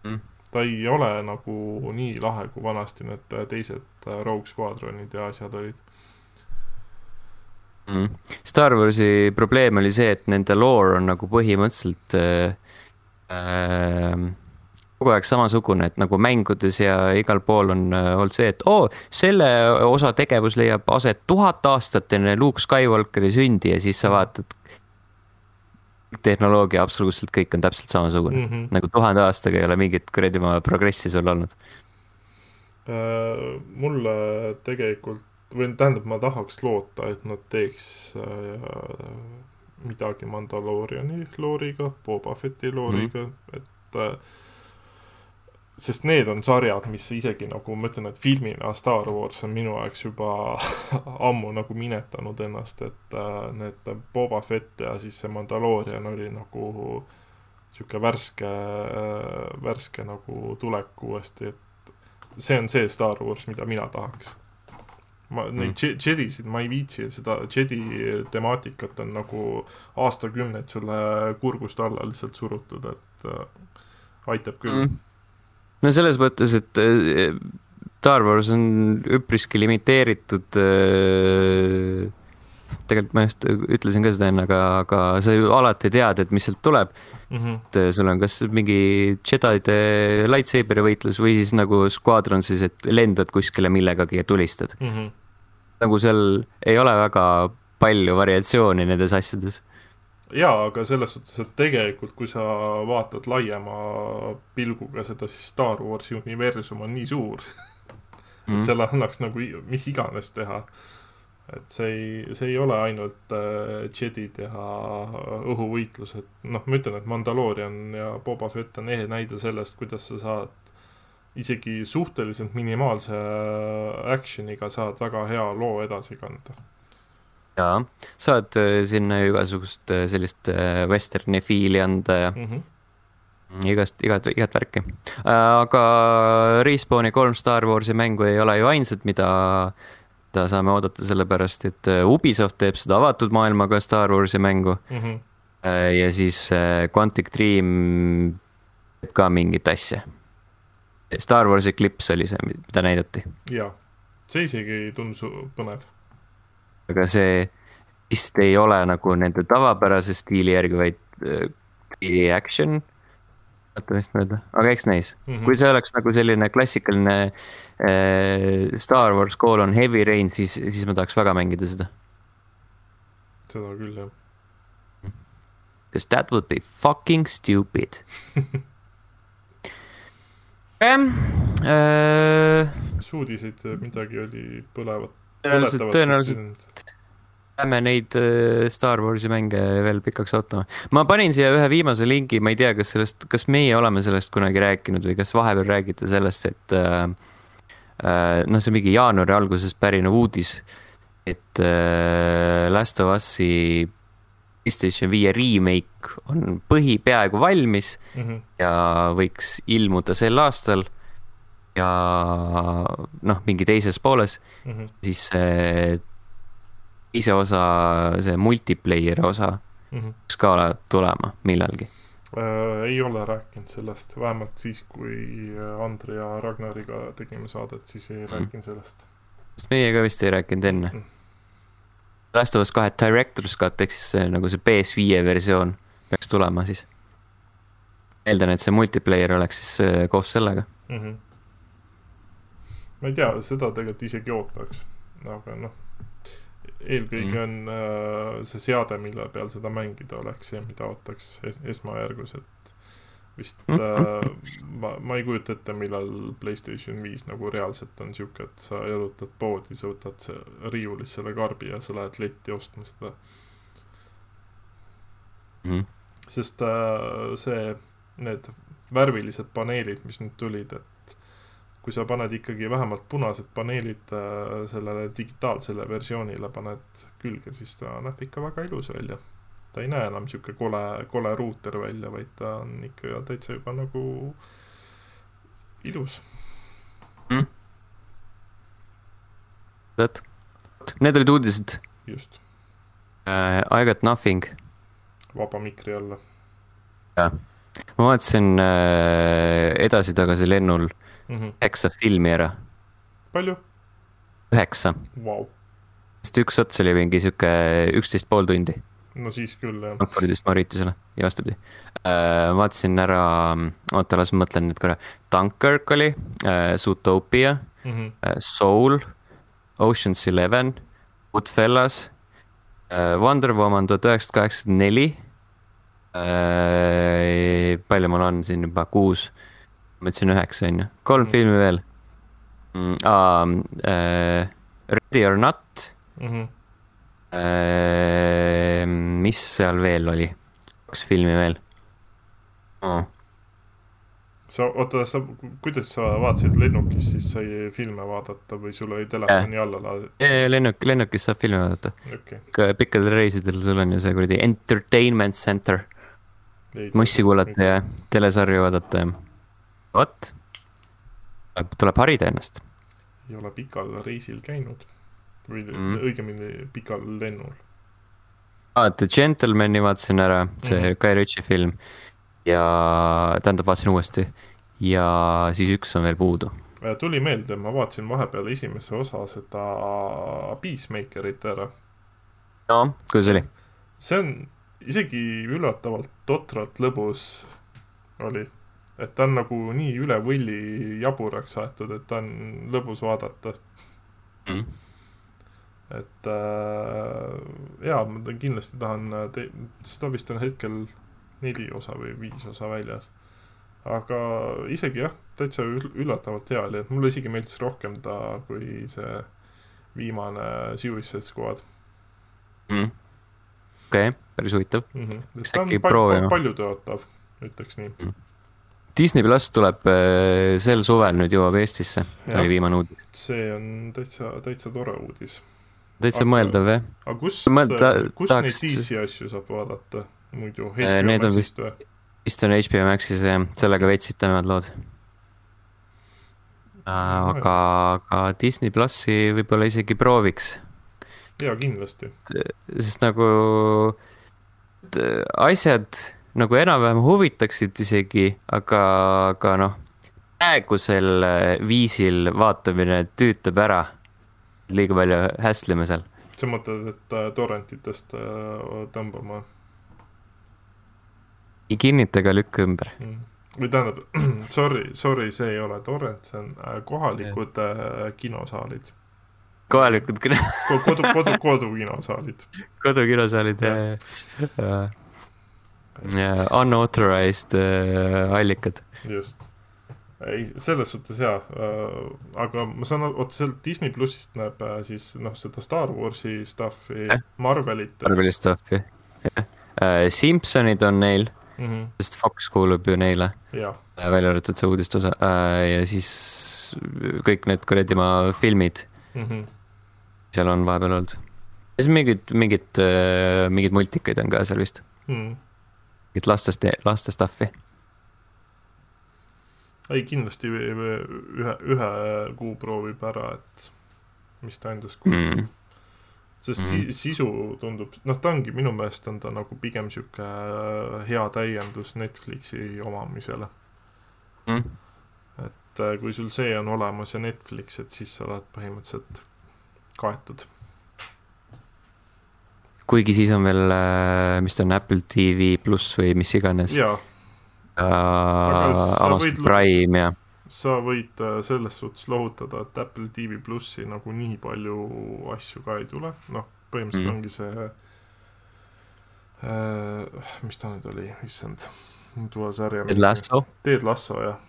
Speaker 1: Mm.
Speaker 2: ta ei ole nagu nii lahe, kui vanasti need teised äh, Rogue Squadronid ja asjad olid.
Speaker 1: mm. Star Warsi probleem oli see, et nende lore on nagu põhimõtteliselt äh, äh, kogu aeg samasugune, et nagu mängudes ja igal pool on äh, olnud see, et oo oh,, selle osa tegevus leiab aset tuhat aastat enne Luke Skywalkeri sündi ja siis sa vaatad. tehnoloogia, absoluutselt kõik on täpselt samasugune mm. -hmm. nagu tuhande aastaga ei ole mingit kuradi oma progressi sul olnud.
Speaker 2: Äh, mulle tegelikult, või tähendab, ma tahaks loota, et nad teeks äh, midagi Mandaloriani looriga, Boba Fetti looriga mm, -hmm. et äh, sest need on sarjad, mis isegi nagu ma ütlen, et filmina Star Wars on minu jaoks juba ammu nagu minetanud ennast, et äh, need Boba Fett ja siis see Mandalorian oli nagu sihuke värske äh,, värske nagu tulek uuesti, et see on see Star Wars, mida mina tahaks. ma mm. neid Je- Jedisid ma ei viitsi, seda Jedi temaatikat on nagu aastakümneid sulle kurgust alla lihtsalt surutud, et äh, aitab küll mm..
Speaker 1: No selles mõttes, et äh, Star Wars on üpriski limiteeritud äh, tegelikult ma just ütlesin ka seda enne, aga, aga sa ju alati tead, et mis sealt tuleb
Speaker 2: mm. -hmm.
Speaker 1: et sul on kas mingi Jedi'de lightsaber'i võitlus või siis nagu Squadronsis, et lendad kuskile millegagi ja tulistad
Speaker 2: Mm -hmm.
Speaker 1: nagu seal ei ole väga palju variatsiooni nendes asjades.
Speaker 2: jaa, aga selles suhtes, et tegelikult kui sa vaatad laiema pilguga seda, siis Star Warsi universum on nii suur, et selle annaks nagu mis iganes teha. et see ei, see ei ole ainult äh, Jedid ja õhuvõitlused, noh, ma ütlen, et Mandalorian ja Boba Fett on ehe näide sellest, kuidas sa saad isegi suhteliselt minimaalse action'iga saad väga hea loo edasi kanda.
Speaker 1: jaa, saad äh, sinna ju igasugust äh, sellist äh, vesterni fiili anda ja
Speaker 2: Mm -hmm.
Speaker 1: igast, igat, igat värki. aga Respawni kolm Star Warsi mängu ei ole ju ainsad, mida, mida saame oodata, sellepärast et äh, Ubisoft teeb seda avatud maailmaga Star Warsi mängu.
Speaker 2: Mm -hmm.
Speaker 1: ja siis äh, Quantic Dream teeb ka mingit asja. Star Warsi klips oli see, mida näidati,
Speaker 2: jaa, see isegi ei tundu su- põnev.
Speaker 1: Aga see vist ei ole nagu nende tavapärase stiili järgi, vaid äh, 3D action. mis ma ütlen, aga eks näis
Speaker 2: Mm -hmm.
Speaker 1: kui see oleks nagu selline klassikaline äh, Star Wars colon Heavy Rain, siis, siis ma tahaks väga mängida seda.
Speaker 2: seda küll, jah.
Speaker 1: Cause that would be fucking stupid. jah, äh,
Speaker 2: mis uudiseid midagi oli põlevat?
Speaker 1: tõenäoliselt, tõenäoliselt jääme neid äh, Star Warsi mänge veel pikaks ootama. ma panin siia ühe viimase lingi, ma ei tea, kas sellest, kas meie oleme sellest kunagi rääkinud või kas vahepeal räägite sellest, et äh, äh, noh, see mingi jaanuari alguses pärinev uudis, et äh, Last of Us'i PlayStation viie remake on põhi peaaegu valmis
Speaker 2: mm. -hmm.
Speaker 1: ja võiks ilmuda sel aastal. Ja noh, mingi teises pooles,
Speaker 2: Mm -hmm.
Speaker 1: siis see teise osa, see multiplayer osa
Speaker 2: Mm -hmm.
Speaker 1: peaks ka tulema millalgi.
Speaker 2: äh, ei ole rääkinud sellest, vähemalt siis, kui Andre ja Ragnariga tegime saadet, siis ei mm. rääkinud sellest.
Speaker 1: sest meie ka vist ei rääkinud enne
Speaker 2: Mm..
Speaker 1: Last of Us kahe Director's Cut ehk siis see nagu see PS5 versioon peaks tulema siis. eeldan, et see multiplayer oleks siis äh, koos sellega.
Speaker 2: Mm -hmm. Ma ei tea, seda tegelikult isegi ootaks, aga noh, eelkõige
Speaker 1: Mhm.
Speaker 2: on äh, see seade, mille peal seda mängida, oleks see, mida ootaks es esmajärgus, et vist
Speaker 1: Mhm.
Speaker 2: äh, ma, ma ei kujuta ette, millal Playstation viis nagu reaalselt on sihuke, et sa jalutad poodi, sa võtad riiulist selle karbi ja sa lähed letti ostma seda
Speaker 1: Mhm.
Speaker 2: sest äh, see, need värvilised paneelid, mis nüüd tulid, et kui sa paned ikkagi vähemalt punased paneelid äh, sellele digitaalsele versioonile paned külge, siis ta näeb ikka väga ilus välja. ta ei näe enam niisugune kole, kole ruuter välja, vaid ta on ikka täitsa juba nagu ilus
Speaker 1: mm.. vot, need olid uudised.
Speaker 2: just
Speaker 1: uh,. I got nothing.
Speaker 2: vaba mikri alla.
Speaker 1: jah, ma vaatasin uh, edasi-tagasi lennul mm -hmm. üheksa filmi ära.
Speaker 2: palju?
Speaker 1: üheksa
Speaker 2: wow..
Speaker 1: sest üks ots oli mingi sihuke üksteist pool tundi.
Speaker 2: no siis küll jah.
Speaker 1: Frankfurdist Mauritiusele ja vastupidi uh,. vaatasin ära, oota, las ma mõtlen nüüd korra. Dunkirk oli uh,, Zootopia mm, -hmm. uh, Soul, Ocean's Eleven, Goodfellas uh,, Wonder Woman tuhat üheksasada kaheksakümmend neli uh,. palju mul on siin juba, kuus ma ütlesin üheksa, on ju, kolm mm. filmi veel mm,. Uh, Ready or not mm. -hmm. Uh, mis seal veel oli? kaks filmi veel
Speaker 2: oh.. sa, oota, sa, kuidas sa vaatasid lennukis, siis sai filme vaadata või sul oli telefoni alla laaditud?
Speaker 1: lennuk, lennukis saab filme vaadata
Speaker 2: okay..
Speaker 1: pikkadel reisidel sul on ju see kuradi entertainment center. mussi kuulata ja telesarju vaadata ja vot, tuleb harida ennast.
Speaker 2: ei ole pikal reisil käinud või mm. õigemini pikal lennul.
Speaker 1: aa, The Gentlemani vaatasin ära, see mm. Guy Ritchie film ja tähendab, vaatasin uuesti ja siis üks on veel puudu.
Speaker 2: Tuli meelde, ma vaatasin vahepeal esimese osa seda Peacemakerit ära.
Speaker 1: no, kuidas oli?
Speaker 2: see on isegi üllatavalt totralt lõbus oli et ta on nagu nii üle võlli jaburaks aetud, et ta on lõbus vaadata. Mm.. et äh, jaa, ma kindlasti tahan te-, seda vist on hetkel neli osa või viis osa väljas. aga isegi jah, täitsa üllatavalt hea oli, et mulle isegi meeldis rohkem ta kui see viimane Suicide Squad.
Speaker 1: Mm.. okei okay,, päris huvitav. Mm.
Speaker 2: -hmm. ta on pal paljutõotav, ütleks nii. Mm
Speaker 1: Disney pluss tuleb äh, sel suvel nüüd jõuab Eestisse, oli viimane uudis.
Speaker 2: see on täitsa, täitsa tore uudis.
Speaker 1: täitsa aga, mõeldav jah.
Speaker 2: aga kust kust tahaks... neid DC asju saab vaadata muidu?
Speaker 1: Äh, need on vist, vist on HBO Maxis jah, sellega veits sitemad lood. aga, aga Disney plussi võib-olla isegi prooviks.
Speaker 2: jaa, kindlasti.
Speaker 1: sest nagu asjad nagu enam-vähem huvitaksid isegi, aga, aga noh, praegusel äh, viisil vaatamine tüütab ära. liiga palju hästleme seal.
Speaker 2: sa mõtled, et äh, torrentitest äh, tõmbama?
Speaker 1: ei kinnita ega lükka ümber mm.
Speaker 2: või tähendab, sorry, sorry, see ei ole torrent, see on kohalikud yeah. kinosaalid
Speaker 1: kohalikud kino
Speaker 2: kodu, kodu, kodukinosaalid.
Speaker 1: kodukinosaalid, jah, jah Unauthorized äh, allikad.
Speaker 2: just, ei selles suhtes jaa äh,, aga ma saan aru, vot sealt Disney plussist näeb äh, siis noh, seda Star Warsi stuff'i eh?, Marvelit.
Speaker 1: Marveli stuff'i, jah äh,. Simpsonid on neil mm, -hmm. sest Fox kuulub ju neile.
Speaker 2: Äh,
Speaker 1: välja arvatud see uudiste osa äh, ja siis kõik need kuradi maa filmid mm. -hmm. seal on vahepeal olnud. siis mingid, mingid, mingid multikaid on ka seal vist mm. Mingit lastest, laste stuff'i?
Speaker 2: ei, kindlasti ühe, ühe kuu proovib ära, et mis ta endast kujutab. Mm.. sest mm. sisu tundub, noh, ta ongi, minu meelest on ta nagu pigem sihuke äh, hea täiendus Netflixi omamisele. Mm.. et äh, kui sul see on olemas ja Netflix, et siis sa oled põhimõtteliselt kaetud
Speaker 1: kuigi siis on veel, äh, mis ta on, Apple TV pluss või mis iganes.
Speaker 2: jaa
Speaker 1: uh,. Amazon Prime ja.
Speaker 2: sa võid äh, selles suhtes lohutada, et Apple TV plussi nagu nii palju asju ka ei tule, noh, põhimõtteliselt mm. ongi see äh,, mis ta nüüd oli, issand, tuua sarja.
Speaker 1: Ted Lasso.
Speaker 2: Ted Lasso, jah.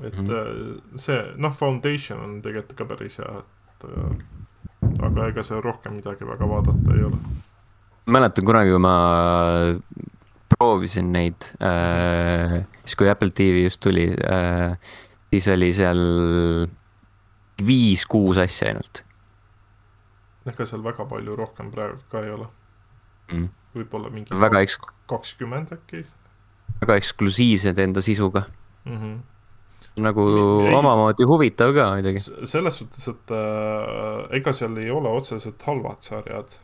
Speaker 2: et mm see, noh, Foundation on tegelikult ka päris hea, et aga ega seal rohkem midagi väga vaadata ei ole
Speaker 1: mäletan kunagi, kui ma proovisin neid äh,, siis kui Apple TV just tuli äh,, siis oli seal viis-kuus asja ainult.
Speaker 2: ega seal väga palju rohkem praegu ka ei ole mm.. võib-olla mingi
Speaker 1: väga eks-.
Speaker 2: kakskümmend äkki.
Speaker 1: väga eksklusiivsed enda sisuga mm.
Speaker 2: -hmm
Speaker 1: nagu ei, omamoodi huvitav ka muidugi.
Speaker 2: selles suhtes, et äh, ega seal ei ole otseselt halvad sarjad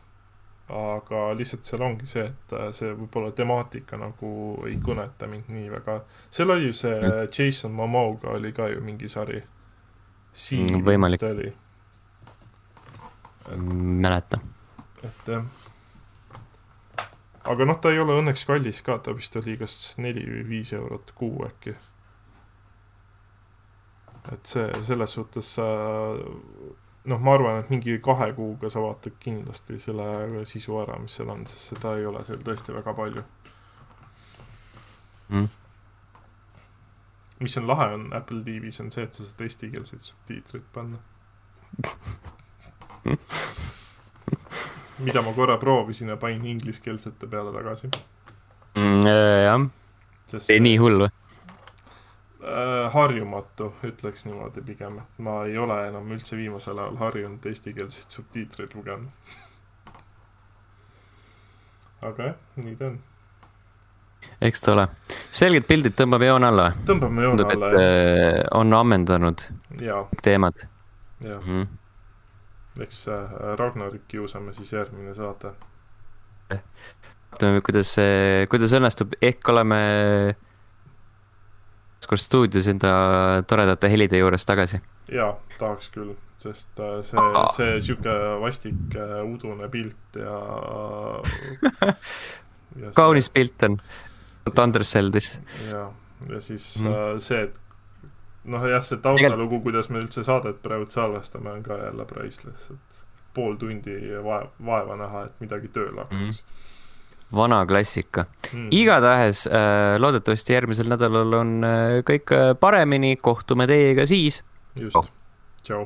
Speaker 2: aga lihtsalt seal ongi see, et äh, see võib-olla temaatika nagu ei kõneta mind nii väga. seal oli ju see mm. Jason Momoa oli ka ju mingi sari.
Speaker 1: Mm, võimalik. mäleta.
Speaker 2: et jah. aga noh, ta ei ole õnneks kallis ka, ta vist oli kas neli või viis eurot kuu äkki. et see selles suhtes äh, noh, ma arvan, et mingi kahe kuuga sa vaatad kindlasti selle sisu ära, mis seal on, sest seda ei ole seal tõesti väga palju
Speaker 1: mm..
Speaker 2: mis on lahe, on Apple TV-s on see, et sa saad eestikeelseid subtiitreid panna mida ma korra proovisin ja panin ingliskeelsete peale tagasi
Speaker 1: mm,. jah, ei nii hull või?
Speaker 2: Äh, harjumatu, ütleks niimoodi pigem, et ma ei ole enam üldse viimasel ajal harjunud eestikeelseid subtiitreid lugema aga jah, nii ta on.
Speaker 1: eks ta ole. selged pildid tõmbame joone alla
Speaker 2: tõmbame joone Tundub, alla,
Speaker 1: jah. Äh, on ammendanud
Speaker 2: ja.
Speaker 1: teemad.
Speaker 2: jah mm. -hmm. eks äh, Ragnarit kiusame siis järgmine saade.
Speaker 1: vaatame, kuidas, kuidas õnnestub, ehk oleme ükskord stuudios enda toredate helide juures tagasi.
Speaker 2: jaa, tahaks küll, sest äh, see, see sihuke vastik äh, udune pilt ja,
Speaker 1: ja. kaunis pilt on, Thunderceldis.
Speaker 2: ja, ja siis mm. see, et noh, jah, see taustalugu, kuidas me üldse saadet praegu salvestame, on ka jälle priceless, et pool tundi vaeva, vaeva näha, et midagi tööle hakkaks mm
Speaker 1: vana klassika. Mm.. igatahes äh, loodetavasti järgmisel nädalal on äh, kõik äh, paremini, kohtume teiega siis.
Speaker 2: just, tšau